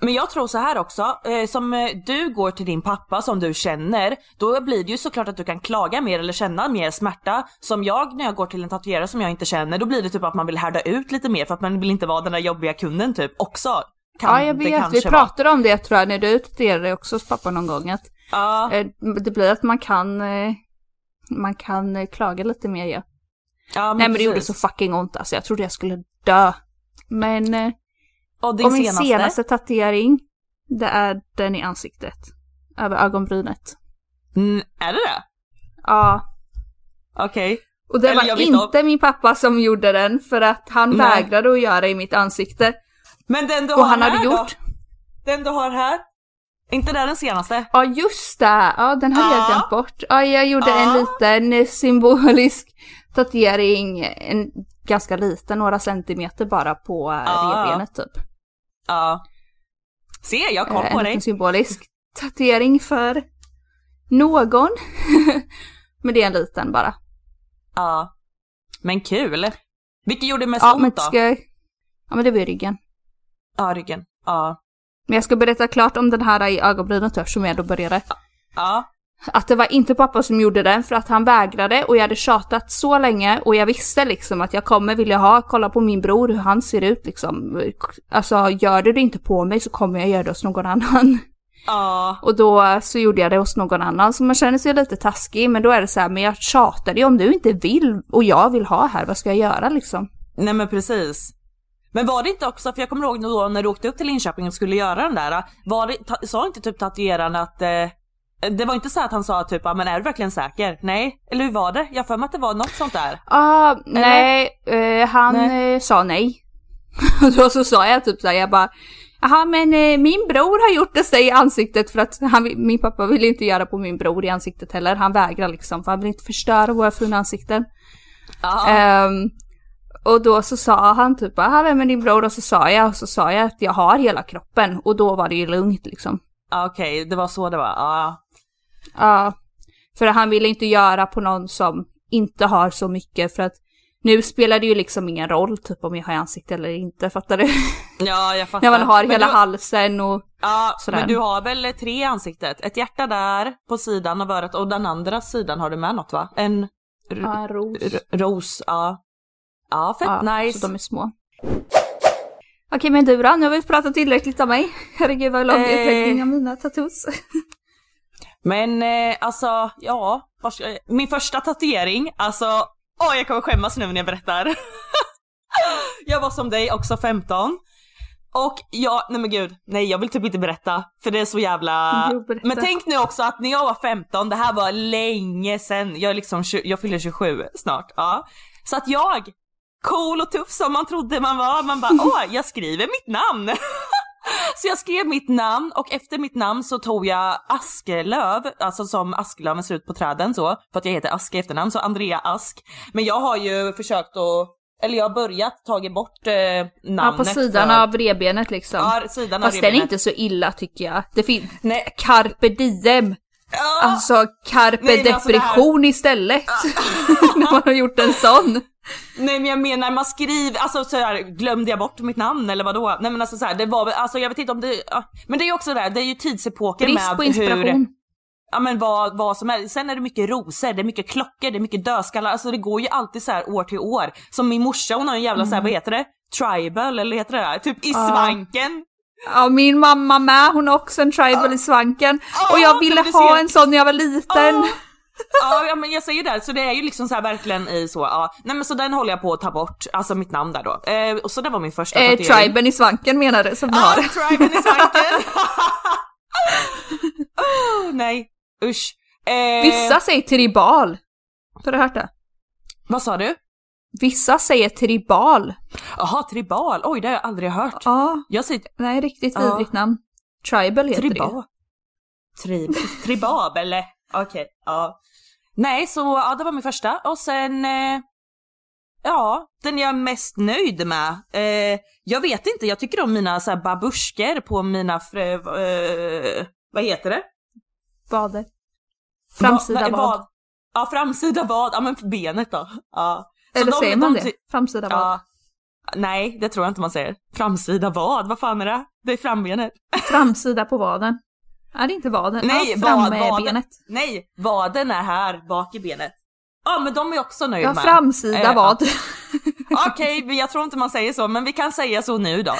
Men jag tror så här också, eh, som eh, du går till din pappa som du känner, då blir det ju såklart att du kan klaga mer eller känna mer smärta. Som jag när jag går till en tatuerare som jag inte känner, då blir det typ att man vill härda ut lite mer för att man vill inte vara den där jobbiga kunden typ också. Kan ja, jag vet. Vi pratade om det tror jag när du tatuerade också hos pappa någon gång. Att. Ja, eh, det blir att man kan, man kan klaga lite mer ja. ja Nej men det gjorde precis. så fucking ont alltså. Jag trodde jag skulle dö. Men Och din och min senaste? senaste tatuering, det är den i ansiktet. Över ögonbrynet. Mm, är det det? Ja. Okej. Och det Eller var inte min pappa som gjorde den för att han Nej. vägrade att göra i mitt ansikte. Men den du Och har han här hade då? gjort. Den du har här? inte det den senaste? Ja just det, ja den hade jag Ja. glömt bort. Ja jag gjorde en Ja. liten eh, symbolisk tatuering, en ganska liten, några centimeter bara på eh, Ja. revbenet typ. Ja. Se, jag har koll Eh, på en dig. liten symbolisk tatuering för någon. men det är en liten bara. Ja. Men kul. Vilket gjorde mest Ja ont då? ska. Ja men det var i ryggen. Ja, ryggen. Ja. Men jag ska berätta klart om den här i ögonbrynet eftersom jag då började. Ja. Att det var inte pappa som gjorde den för att han vägrade och jag hade tjatat så länge och jag visste liksom att jag kommer vilja ha, kolla på min bror hur han ser ut liksom. Alltså gör du det inte på mig så kommer jag göra det hos någon annan. Ja. Och då så gjorde jag det hos någon annan så man känner sig lite taskig men då är det så här, men jag tjatade ju om du inte vill och jag vill ha här, vad ska jag göra liksom? Nej men precis. Men var det inte också, för jag kommer ihåg då när du åkte upp till Linköping och skulle göra den där, var det, ta, sa inte typ tatueraren att eh, det var inte så att han sa typ, "Ja, men är du verkligen säker? Nej, eller hur var det? Jag för mig att det var något sånt där. Ah, nej, eh, han Nej. eh, sa nej. Och då så sa jag typ såhär, jag bara Jaha men eh, min bror har gjort det sig i ansiktet för att han, min pappa vill inte göra på min bror i ansiktet heller. Han vägrar liksom för han vill inte förstöra våra fina ansikten. Ehm, och då så sa han typ jaha vem är din bror? Och så sa jag, och så sa jag att jag har hela kroppen och då var det ju lugnt liksom. Okej, det var så det var. Ja. Ja, för han ville inte göra på någon som inte har så mycket för att nu spelar det ju liksom ingen roll typ om jag har ansikte eller inte, fattar du? Ja, jag fattar. När man har Men hela du, halsen och Ja, sådär. men du har väl tre ansiktet? Ett hjärta där på sidan av örat och den andra sidan har du med något va? En ja, en ros. ros, ja. Ja, fett Ja, nice. så de är små. Okej men du då, nu har vi pratat tillräckligt om mig. Herregud vad lång Eh. utläggning av mina tattoos. Men eh, alltså, ja. ska- Min första tatuering, alltså, åh jag kommer skämmas nu när jag berättar. jag var som dig, också 15. Och jag, nej men gud, nej jag vill typ inte berätta för det är så jävla... Men tänk nu också att när jag var 15, det här var länge sedan, jag är liksom, jag fyller 27 snart, ja. Så att jag, cool och tuff som man trodde man var, man bara åh jag skriver mitt namn. Så jag skrev mitt namn och efter mitt namn så tog jag Askelöv, alltså som asklöven ser ut på träden så, för att jag heter Ask i efternamn, så Andrea Ask. Men jag har ju försökt att, eller jag har börjat tagit bort eh, namnet. Ja, på sidan för, av revbenet liksom. Ja, sidan av Fast den är revbenet. inte så illa tycker jag. Det finns Nej. carpe diem. Ja, Alltså carpe Nej, alltså det här- depression istället. När man har gjort en sån. Nej men jag menar man skriver, alltså så här, glömde jag bort mitt namn eller vadå? Nej men alltså så här, det var alltså jag vet inte om det, ja. men det är ju också det där, det är ju tidsepoken Brist med på inspiration. hur, ja men vad, vad som är, sen är det mycket rosor, det är mycket klockor, det är mycket dödskallar, alltså det går ju alltid så här år till år. Som min morsa hon har en jävla så här, vad heter det? Tribal eller heter det där? Typ i Ja. svanken. Ja, min mamma med, hon har också en tribal i svanken. Ja, och jag ville ha ser- en sån när jag var liten. Ja. Ja, men jag säger det, så det är ju liksom så verkligen i så, ja. Nej men så den håller jag på att ta bort, alltså mitt namn där då. Eh, och så det var min första Eh, tatuering. triben i svanken menar du som du Ja, har. triben i svanken. oh, nej, usch. Eh, Vissa säger tribal. Har du hört det? Vad sa du? Vissa säger tribal. Jaha, tribal. Oj, det har jag aldrig hört. Ja, Jag säger nej riktigt Ja. vidrigt namn. Tribal heter tribal. det. Trib tribabel. Okej, ja. Nej, så ja, det var min första. Och sen, eh, ja, den jag är mest nöjd med. Eh, jag vet inte, jag tycker om mina så här babushker på mina, frö, eh, vad heter det? Bader. Framsida Va- vad? Ja, framsida vad. Ja, men benet då. Ja. Eller de- säger man de det? ty- Framsida vad? Ja. Nej, det tror jag inte man säger. Framsida vad? Vad fan är det? Det är frambenet. Framsida på vaden. Är det inte vaden? Nej, ja, vad, vaden. benet. Nej, vaden är här bak i benet. Ja, men de är också nöjda Ja, med. framsida Eh, vad. Okej, okay, jag tror inte man säger så, men vi kan säga så nu då.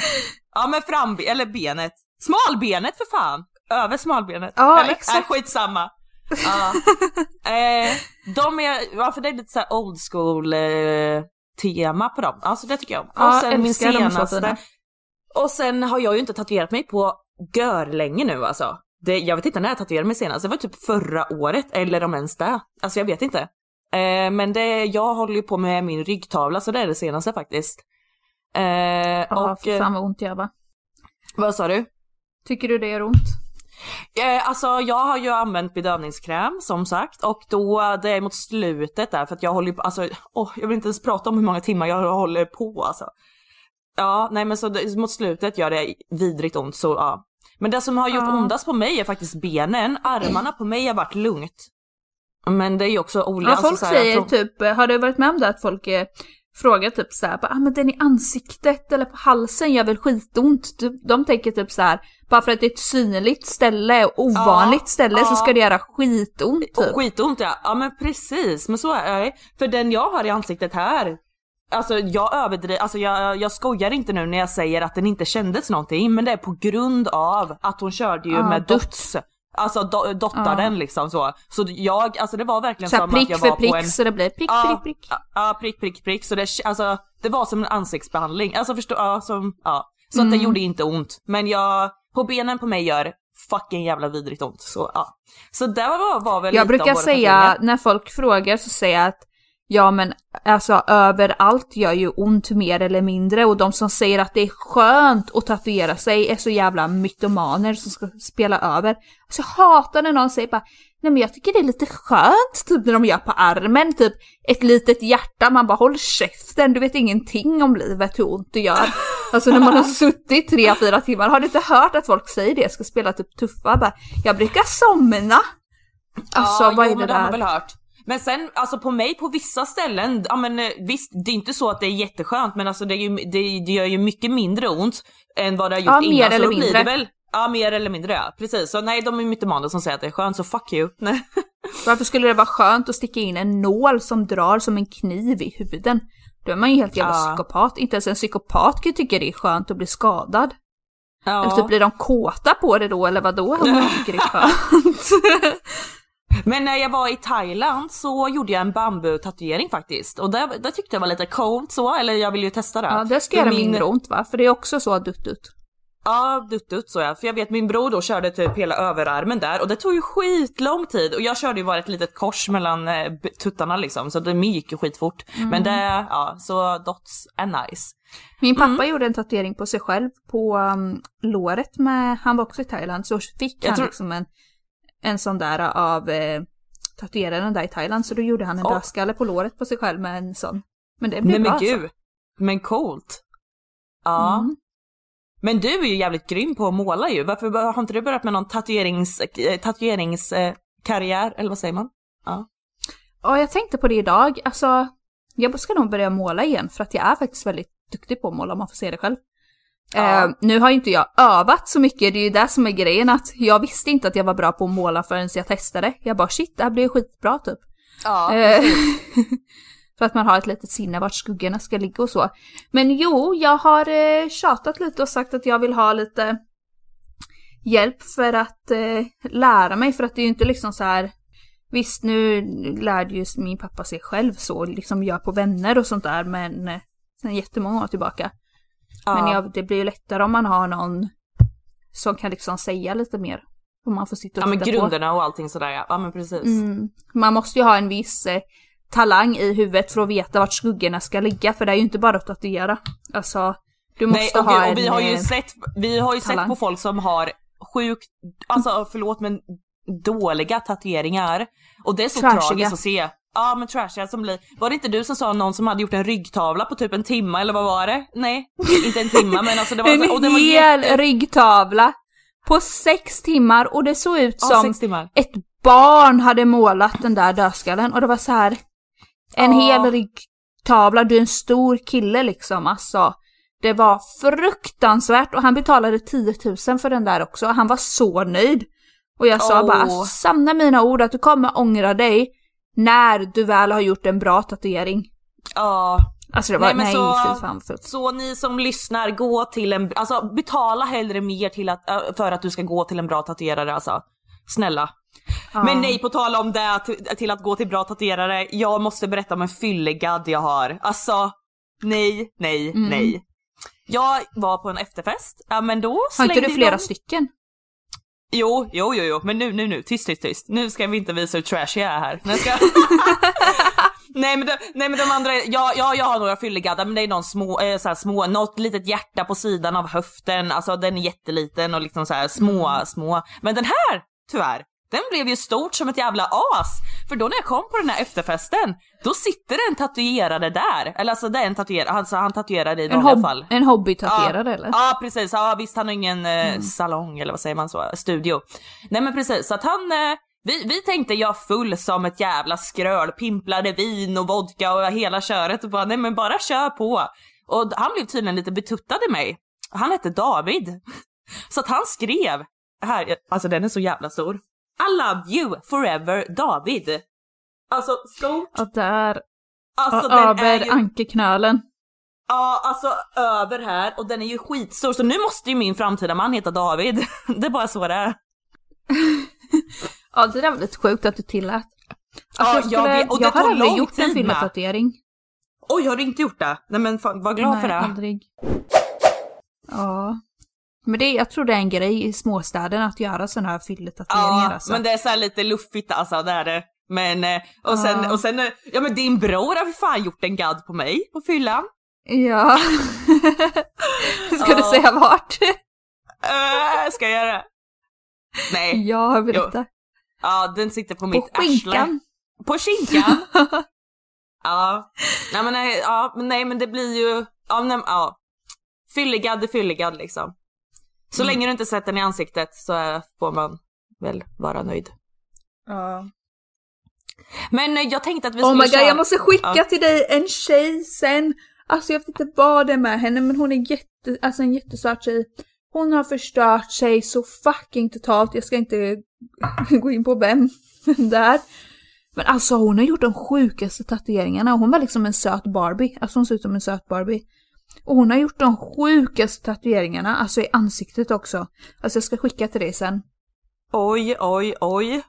Ja, men fram, eller benet. Smalbenet för fan! Över smalbenet. Ja, eller? exakt. Äh, skitsamma. Ja. eh, de är, ja för det är lite såhär old school eh, tema på dem. Alltså det tycker jag om. Ja, Och sen min så senaste. Och sen har jag ju inte tatuerat mig på gör länge nu alltså. Det, jag vet inte när jag tatuerade mig senast, det var typ förra året eller om ens det. Alltså jag vet inte. Eh, men det, jag håller ju på med min ryggtavla så det är det senaste faktiskt. Eh, Ja, och, fan vad ont gör va? vad sa du? Tycker du det gör ont? Eh, alltså jag har ju använt bedövningskräm som sagt och då det är mot slutet där för att jag håller på, alltså åh, jag vill inte ens prata om hur många timmar jag håller på alltså. Ja, nej men så det, mot slutet gör det vidrigt ont så ja. Men det som har gjort Ja. ondast på mig är faktiskt benen, armarna på mig har varit lugnt. Men det är ju också olika. Ja, alltså, folk så här, säger från- typ, har du varit med om det att folk eh, frågar typ såhär, ah men den i ansiktet eller på halsen gör väl skitont? De tänker typ så här, bara för att det är ett synligt ställe och ovanligt Ja, ställe så ja. ska det göra skitont typ. Och skitont ja, ja men precis, men så är det. För den jag har i ansiktet här, alltså jag överdriver, alltså jag, jag skojar inte nu när jag säger att den inte kändes någonting, men det är på grund av att hon körde ju Ja, med dott. Alltså do, dottar Ja. liksom så. Så jag, alltså det var verkligen Så som prick att jag för var prick på en... så det blir prick, Ja, prick, prick. Ja, ja, prick, prick, prick. Så det, alltså, det var som en ansiktsbehandling. Alltså förstå, ja, som, ja. Så att det Mm. gjorde inte ont. Men jag, på benen på mig gör fucking jävla vidrigt ont. Så ja. Så det var, var väl Jag brukar säga, när folk frågar så säger jag att ja men alltså överallt gör ju ont mer eller mindre och de som säger att det är skönt att tatuera sig är så jävla mytomaner som ska spela över. Alltså jag hatar när någon säger bara nej men jag tycker det är lite skönt typ när de gör på armen typ ett litet hjärta man bara håll käften du vet ingenting om livet hur ont det gör. Alltså när man har suttit tre, fyra timmar har du inte hört att folk säger det ska spela typ tuffa bara jag brukar somna. Alltså ja, vad jo, är det men det har man där? väl hört. Men sen, alltså på mig på vissa ställen, ja men eh, visst, det är inte så att det är jätteskönt men alltså det, är ju, det, det gör ju mycket mindre ont än vad det har gjort Ja, mer innan. så eller blir mindre. Det väl, ja, mer eller mindre ja. Precis, så nej de är mytomaner som säger att det är skönt så fuck you. Nej. Varför skulle det vara skönt att sticka in en nål som drar som en kniv i huden? Då är man ju helt jävla Ja. psykopat. Inte ens en psykopat kan ju tycka det är skönt att bli skadad. Ja. Eller typ blir de kåta på det då eller vad då om man tycker det är skönt? Men när jag var i Thailand så gjorde jag en bambu-tatuering faktiskt. Och det, det tyckte jag var lite coolt så, eller jag vill ju testa det. ja, det ska göra min- mindre ont va? För det är också så dutt-dutt. Ja, dutt-dutt så ja. För jag vet min bror då körde typ hela överarmen där och det tog ju skitlång tid. Och jag körde ju bara ett litet kors mellan eh, tuttarna liksom så det gick ju skitfort. Mm. Men det, ja, så dots är nice. Min pappa Mm. gjorde en tatuering på sig själv på um, låret med, han var också i Thailand, så fick Jag han tror- liksom en, en sån där av eh, tatueraren där i Thailand, så då gjorde han en Åh. dödskalle på låret på sig själv med en sån. Men det blev Nej bra men alltså. gud. Men coolt. Ja. Mm. Men du är ju jävligt grym på att måla ju. Varför har inte du börjat med någon tatuerings, eh, tatueringskarriär, karriär, eller vad säger man? Ja. Ja, jag tänkte på det idag. Alltså, jag ska nog börja måla igen för att jag är faktiskt väldigt duktig på att måla om man får se det själv. Ja. Eh, nu har ju inte jag övat så mycket, det är ju det som är grejen att jag visste inte att jag var bra på att måla förrän jag testade. Jag bara shit, det här blir skitbra typ. Ja. Eh, för att man har ett litet sinne vart skuggorna ska ligga och så. Men jo, jag har eh, tjatat lite och sagt att jag vill ha lite hjälp för att eh, lära mig. För att det är ju inte liksom så här. Visst, nu lärde ju min pappa sig själv så, liksom gör på vänner och sånt där, men eh, sen jättemånga år tillbaka. Ja. Men jag, det blir ju lättare om man har någon som kan liksom säga lite mer. Om man får sitta och ja men titta på. grunderna och allting sådär ja. Ja men precis. Mm. Man måste ju ha en viss eh, talang i huvudet för att veta vart skuggorna ska ligga, för det är ju inte bara att tatuera. Alltså, du måste Nej, och, ha en... och vi har ju eh, sett, vi har ju sett på folk som har sjukt, alltså förlåt men dåliga tatueringar. Och det är så Trashiga. tragiskt att se. Ja men trashiga som blir, var det inte du som sa någon som hade gjort en ryggtavla på typ en timma eller vad var det? Nej, inte en timma men alltså det var, en och det var hel jätte, ryggtavla på sex timmar och det såg ut ja, som timmar. ett barn hade målat den där dödskallen och det var så här en Ja. hel muktavla, du är en stor kille liksom. Alltså, det var fruktansvärt och han betalade 10 000 för den där också. Han var så nöjd. Och jag sa bara, alltså, sanna mina ord att du kommer ångra dig när du väl har gjort en bra tatuering. Ja. Alltså det var, Nej, nej, så- fy fan. Så ni som lyssnar, gå till en, alltså betala hellre mer till att, för att du ska gå till en bra tatuerare alltså. Snälla. Men nej, på tal om det till, till att gå till bra tatuerare, jag måste berätta om en fyllegadd jag har. Alltså, nej, nej, Mm. nej. Jag var på en efterfest, ja men då Har slängde inte du flera de... stycken? Jo, jo, jo, jo, men nu, nu, nu, tyst, tyst, tyst. Nu ska vi inte visa hur trashy jag är här. Nu ska... nej, men de, nej men de andra, ja, ja jag har några fyllegaddar men det är någon små, eh, så små, något litet hjärta på sidan av höften, alltså den är jätteliten och liksom så här små, små. Men den här, tyvärr, den blev ju stort som ett jävla as. För då när jag kom på den här efterfesten, då sitter en tatuerare där. Eller alltså det är en tatuerare, alltså han tatuerar i En, vanliga fall. en hobbytatuerare ja. eller? Ja precis, ja visst han har ingen eh, salong eller vad säger man så, studio. Nej men precis, så att han, eh, vi, vi tänkte jag full som ett jävla skröl, pimplade vin och vodka och hela köret och bara nej men bara kör på. Och han blev tydligen lite betuttad i mig. Han hette David. Så att han skrev, här, alltså den är så jävla stor. I love you forever David. Alltså stort. Och där, Alltså och över ju... ankelknölen. Ja, alltså över här och den är ju skitstor så nu måste ju min framtida man heta David. Det är bara så det är. Ja det där var lite sjukt att du tillät. Ja, Alltså, jag, jag vet, och det jag har aldrig gjort en fylletatuering. Oj, har du inte gjort det? Nej men fan, var glad Nej, för det. aldrig. Ja. Men det, jag tror det är en grej i småstäderna att göra sådana här fylletatueringar Ja, alltså. men det är så lite luffigt alltså, det är det. Men, eh, och sen, Ja. och sen, eh, ja men din bror har för fan gjort en gadd på mig på fyllan. Ja. Ska du Ja. säga vart? Äh, ska jag göra det? Nej. ja, berätta. Ja, den sitter på På mitt arsle. skinkan. På skinkan? ja. Nej men nej, ja, men nej men det blir ju, ja, nej, ja. Fyllegadd är fyllegadd liksom. Så Mm. länge du inte sätter den i ansiktet så får man väl vara nöjd. Ja. Men eh, jag tänkte att vi Oh skulle my god, köra... jag måste skicka Ja. till dig en tjej sen. Alltså jag vet inte vad det är med henne men hon är jätte, alltså en jättesöt tjej. Hon har förstört sig så fucking totalt. Jag ska inte gå in på vem det är. Men alltså hon har gjort de sjukaste tatueringarna hon var liksom en söt Barbie. Alltså hon ser ut som en söt Barbie. Och hon har gjort de sjukaste tatueringarna, alltså i ansiktet också. Alltså jag ska skicka till dig sen. Oj, oj, oj.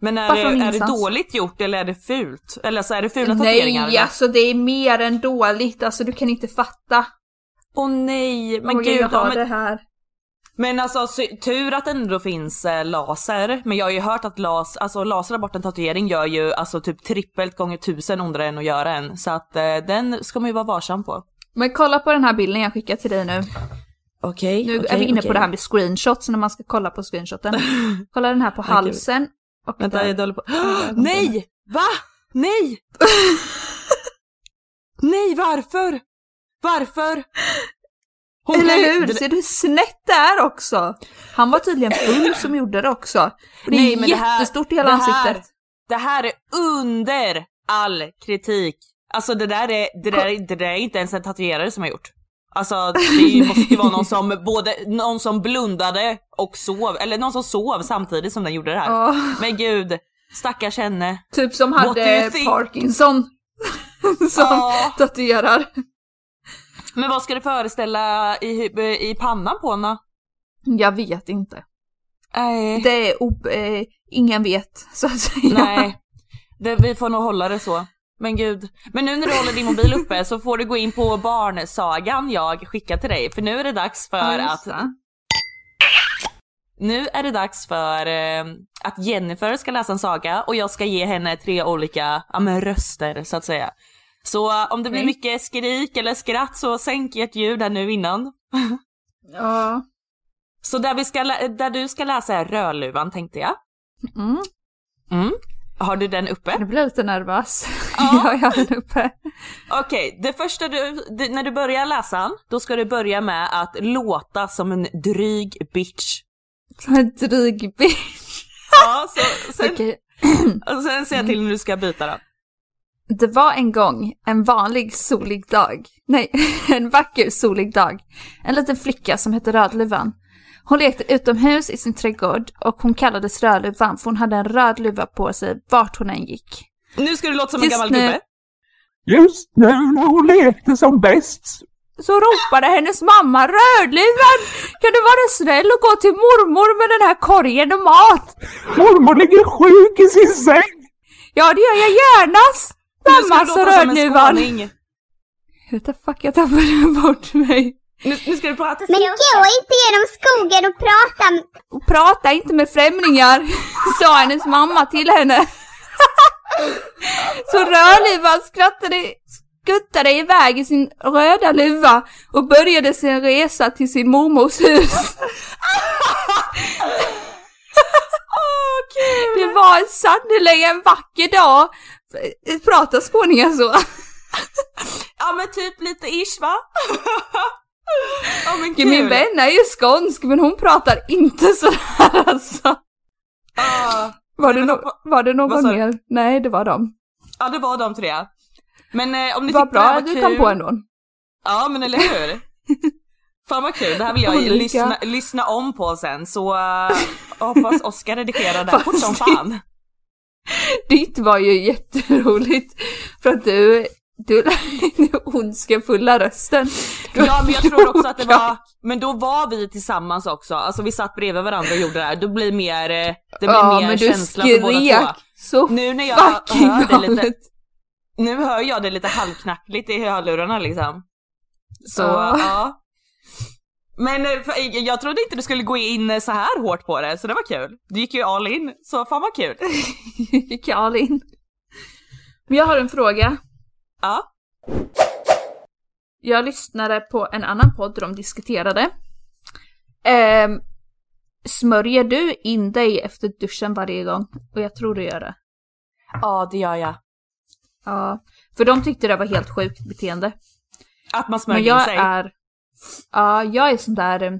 Men är, det, är det dåligt gjort eller är det fult? Eller så är det fula tatueringar? Nej, alltså det är mer än dåligt. Alltså du kan inte fatta. Åh nej, men Åh, gud. jag ja, har men, det här. men alltså tur att det ändå finns eh, laser. Men jag har ju hört att las, alltså, laser bort en tatuering gör ju alltså typ trippelt gånger tusen ondare än att göra en. Så att eh, den ska man ju vara varsam på. Men kolla på den här bilden jag skickar till dig nu. Okej, Nu är vi inne på det här med screenshots när man ska kolla på screenshoten. kolla den här på halsen. Och Vänta, där. jag håller på. Nej! Va? Nej! Nej, varför? Varför? Hon kan Eller hur? det- Ser du snett där också? Han var tydligen full som gjorde det också. Det är Nej, men det här- jättestort i hela det här- ansiktet. Det här är under all kritik. Alltså det där är, det där, det där är inte ens en tatuerare som har gjort. Alltså det måste ju vara någon som både, någon som blundade och sov, eller någon som sov samtidigt som den gjorde det här. Ja. Men gud, stackars henne. Typ som hade? Parkinson. som Ja. tatuerar. Men vad ska det föreställa i, i pannan på henne? Jag vet inte. Nej. Det är ob- eh, ingen vet, så att säga. Nej, det, vi får nog hålla det så. Men gud. Men nu när du håller din mobil uppe så får du gå in på barnsagan jag skickar till dig. För nu är det dags för Ja, att, nu är det dags för eh, att Jennifer ska läsa en saga och jag ska ge henne tre olika, ja men röster så att säga. Så eh, om det blir mycket skrik eller skratt så sänk ert ljud här nu innan. Ja. Så där, vi ska, där du ska läsa är Rödluvan tänkte jag. Mm. Mm. Har du den uppe? Jag blir lite nervös. Ja. Ja, jag har den uppe. Okej, det första du, det, när du börjar läsa, då ska du börja med att låta som en dryg bitch. Som en dryg bitch. Ja, så, sen, Okej. och sen säger jag till när du ska byta då. Det var en gång en vanlig solig dag. Nej, en vacker solig dag. En liten flicka som hette Rödluvan. Hon lekte utomhus i sin trädgård och hon kallades Rödluvan för hon hade en röd luva på sig vart hon än gick. Nu ska du låta som en Just gammal nu- gubbe. Just nu när hon lekte som bäst Så ropade hennes mamma Rödluvan! Kan du vara snäll och gå till mormor med den här korgen och mat? Mormor ligger sjuk i sin säng. Ja det gör jag gärna! Nu ska Mamma du sa låta som en Rödluvan. skåning. Vänta fuck jag tappade bort mig. Nu, nu ska du prata Men gå inte genom skogen och prata. Och prata inte med främlingar, sa hennes mamma till henne. Så Rödluvan skrattade, skuttade iväg i sin röda luva och började sin resa till sin mormors hus. Det var sannerligen en vacker dag. Pratar skåningar så? Ja men typ lite ish va? Ja men Ja. Min vän är ju skånsk men hon pratar inte sådär alltså. Ja, Var det, no- vad- var det vad någon mer? Nej, det var de. ja det var de tre. Men eh, om ni var tyckte det här bra var du kul. kom på ändå. Ja men eller hur? Fan vad kul, det här vill jag Olika. lyssna, lyssna om på sen så uh, hoppas Oskar redigerar det här fort som fan. Ditt var ju jätteroligt för att du, du ondskefulla rösten. Ja men jag tror också att det var, men då var vi tillsammans också, alltså vi satt bredvid varandra och gjorde det här, då blir mer, eh, det blir Ja, mer men känsla för båda två. så Nu när jag fucking hör det lite, nu hör jag det lite halvknackligt i hörlurarna liksom. Så Ja. ja. Men eh, jag trodde inte du skulle gå in så här hårt på det, så det var kul. Du gick ju all in, så fan vad kul. gick all in. Men jag har en fråga. Ja. Jag lyssnade på en annan podd där de diskuterade. Ehm, smörjer du in dig efter duschen varje gång? Och jag tror du gör det. Ja, det gör jag. Ja, för de tyckte det var helt sjukt beteende. Att man smörjer in jag sig. är... Ja, jag är sån där... eh,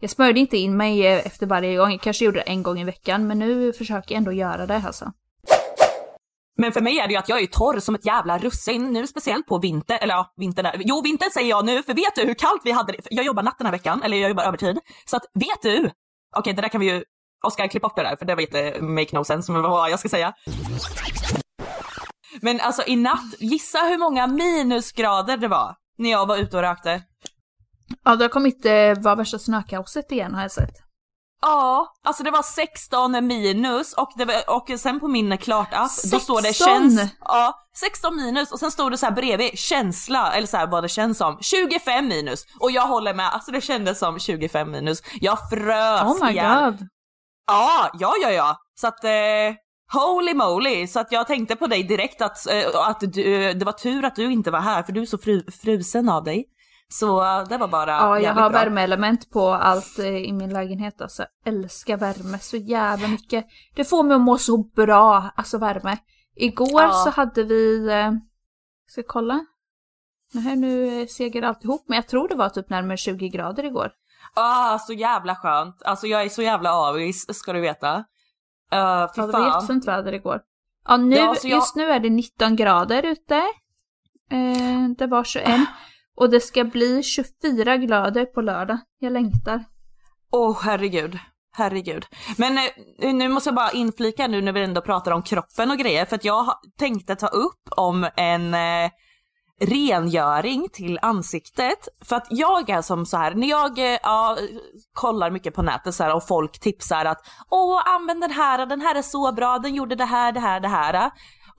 Jag smörjde inte in mig eh, efter varje gång. Jag kanske gjorde det en gång i veckan, men nu försöker jag ändå göra det alltså. Men för mig är det ju att jag är torr som ett jävla russin nu speciellt på vinter, eller ja, vintern där. Jo, vintern säger jag nu, för vet du hur kallt vi hade det? Jag jobbar natt den här veckan, eller jag jobbar övertid. Så att, vet du? Okej, det där kan vi ju, Oskar klipp bort det där, för det var inte make no sense med vad jag ska säga. Men alltså i natt, gissa hur många minusgrader det var när jag var ute och rökte. Ja, det har kommit eh, vara värsta snökaoset igen har jag sett. Ja, alltså det var 16 minus och, det var, och sen på min klart-app då står det 16? känns... Ja, 16 minus och sen stod det så här bredvid känsla, eller så här vad det känns som, 25 minus. Och jag håller med, alltså det kändes som 25 minus. Jag frös Oh my ihjäl. god. Ja, ja, ja, ja. Så att, eh, holy moly. Så att jag tänkte på dig direkt att, eh, att du, det var tur att du inte var här för du är så fru, frusen av dig. Så eh, det var bara Ja, jag har bra. värmeelement på allt eh, i min lägenhet alltså. Jag älskar värme så jävla mycket. Det får mig att må så bra, alltså värme. Igår Ja. så hade vi, eh, ska kolla? Nej, nu eh, segar alltihop, men jag tror det var typ närmare 20 grader igår. Ah, så jävla skönt. Alltså jag är så jävla avis, ska du veta. Uh, fy Ja, det var jättefint väder igår. Ja, nu, Ja, jag- just nu är det 19 grader ute. Eh, det var 21. Och det ska bli 24 grader på lördag. Jag längtar. Åh oh, herregud. Herregud. Men eh, nu måste jag bara inflika nu när vi ändå pratar om kroppen och grejer för att jag tänkte ta upp om en eh, rengöring till ansiktet. För att jag är som så här, när jag eh, ja, kollar mycket på nätet så här, och folk tipsar att åh använd den här, den här är så bra, den gjorde det här, det här, det här.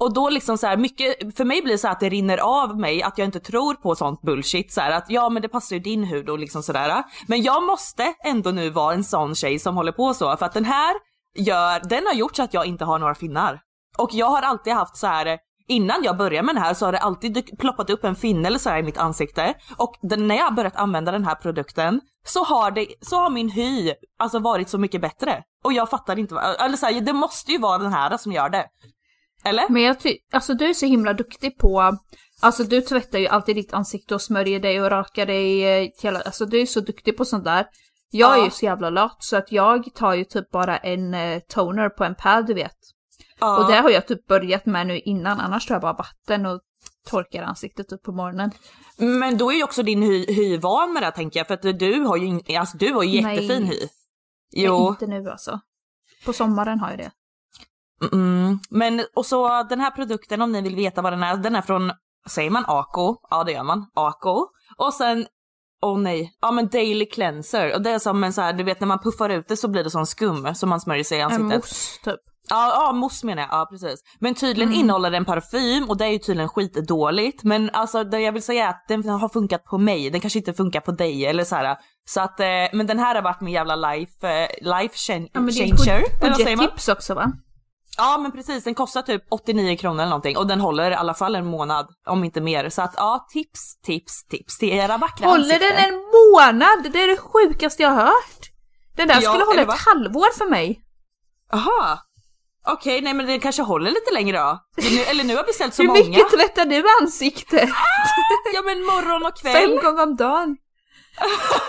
Och då liksom så här, mycket, för mig blir det så här att det rinner av mig att jag inte tror på sånt bullshit så här att ja men det passar ju din hud och liksom sådär. Men jag måste ändå nu vara en sån tjej som håller på så för att den här gör, den har gjort så att jag inte har några finnar. Och jag har alltid haft så här Innan jag började med den här så har det alltid ploppat upp en finne eller så här i mitt ansikte och den, när jag har börjat använda den här produkten så har, det, så har min hy alltså varit så mycket bättre. Och jag fattar inte, eller så här, det måste ju vara den här som gör det. Eller? Men jag ty- alltså du är så himla duktig på, alltså du tvättar ju alltid ditt ansikte och smörjer dig och rakar dig eh, hela, alltså du är så duktig på sånt där. Jag är Ja. ju så jävla lat så att jag tar ju typ bara en eh, toner på en pad du vet. Ja. Och det har jag typ börjat med nu innan, annars tar jag bara vatten och torkar ansiktet upp på morgonen. Men då är ju också din hy, hy van med det tänker jag, för att du har ju, alltså, du har ju Nej. jättefin hy. Nej, Jo, Inte nu alltså. På sommaren har jag det. Mm, men och så den här produkten om ni vill veta vad den är, den är från, säger man Ako? Ja det gör man, Ako. Och sen, åh nej, ja men Daily Cleanser. Och det är som en så här, du vet när man puffar ut det så blir det sån skum som man smörjer sig i En ansiktet. mousse typ. Ja, ja mousse menar jag, ja precis. Men tydligen Mm. innehåller den parfym och det är ju tydligen skitdåligt. Men alltså det jag vill säga är att den har funkat på mig, den kanske inte funkar på dig eller så här. Så att, eh, men den här har varit min jävla life, eh, life chan- Ja, men det är changer. ett budgettips också va? Ja men precis, den kostar typ 89 kronor eller någonting och den håller i alla fall en månad, om inte mer. Så att ja, tips, tips, tips till era vackra Håller ansikten. den en månad? Det är det sjukaste jag har hört. Den där Ja, skulle hålla ett va? halvår för mig. Jaha. Okej, nej men den kanske håller lite längre då. Nu, eller nu har vi beställt så Hur många. mycket tvättar du ansiktet? Ja men morgon och kväll. Fem gånger om dagen.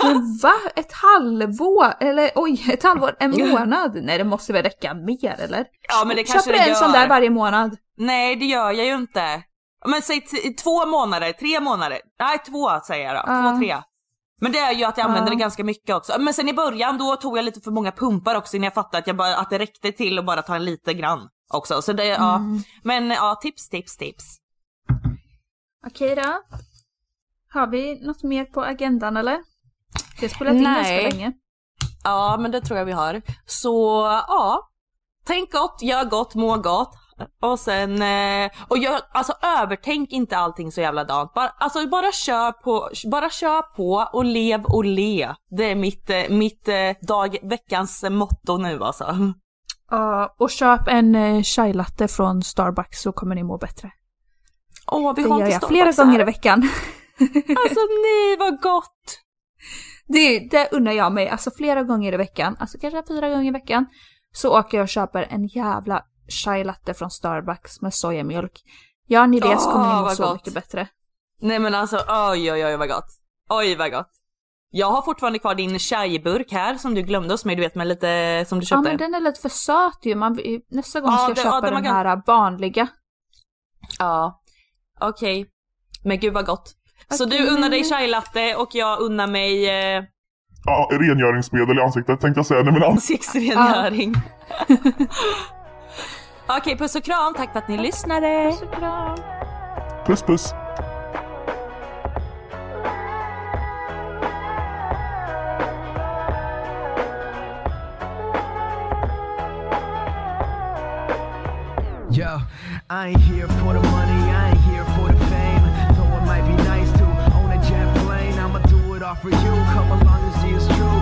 Men va? Ett halvår? Eller oj, ett halvår? En månad? Nej det måste väl räcka mer eller? Ja men det kanske Köper det en gör. sån där varje månad? Nej det gör jag ju inte. Men säg två månader, tre månader. Nej två säger jag då. Ja. Två, tre. Men det är ju att jag använder Ja. det ganska mycket också. Men sen i början då tog jag lite för många pumpar också innan jag fattade att, jag bara, att det räckte till att bara ta en lite grann också. Så det, ja. Mm. Men ja, tips, tips, tips. Okej då. Har vi något mer på agendan eller? Det spelat in ganska länge. Ja men det tror jag vi har. Så ja, tänk gott, gör gott, må gott. Och sen, eh, och gör, alltså övertänk inte allting så jävla dant. Bara, alltså bara kör på, bara kör på och lev och le. Det är mitt, eh, mitt eh, dag, veckans motto nu alltså. Ja, och köp en eh, chai latte från Starbucks så kommer ni må bättre. Åh vi Det har gör inte jag flera här. gånger i veckan. Alltså nej vad gott. Det, det unnar jag mig, alltså flera gånger i veckan, alltså kanske fyra gånger i veckan, så åker jag och köper en jävla chai latte från Starbucks med sojamjölk. Gör ni det så kommer ni må så gott. mycket bättre. Nej men alltså oj oj oj vad gott. Oj vad gott. Jag har fortfarande kvar din chai-burk här som du glömde hos mig, du vet med lite som du Ja köpte. men den är lite för söt ju, Man, nästa gång Ja, ska jag det- köpa ja, den den var här vanliga. Ja, okej. Men gud vad gott. Så du unnar dig chai latte och jag unnar mig eh, Ja, rengöringsmedel i ansiktet tänkte jag säga. Nej, men ans- ansiktsrengöring. okej, puss och kram. Tack för att ni lyssnade. Så bra. puss puss. Yo, I ain't here for the money, for you. Come along and see it's true,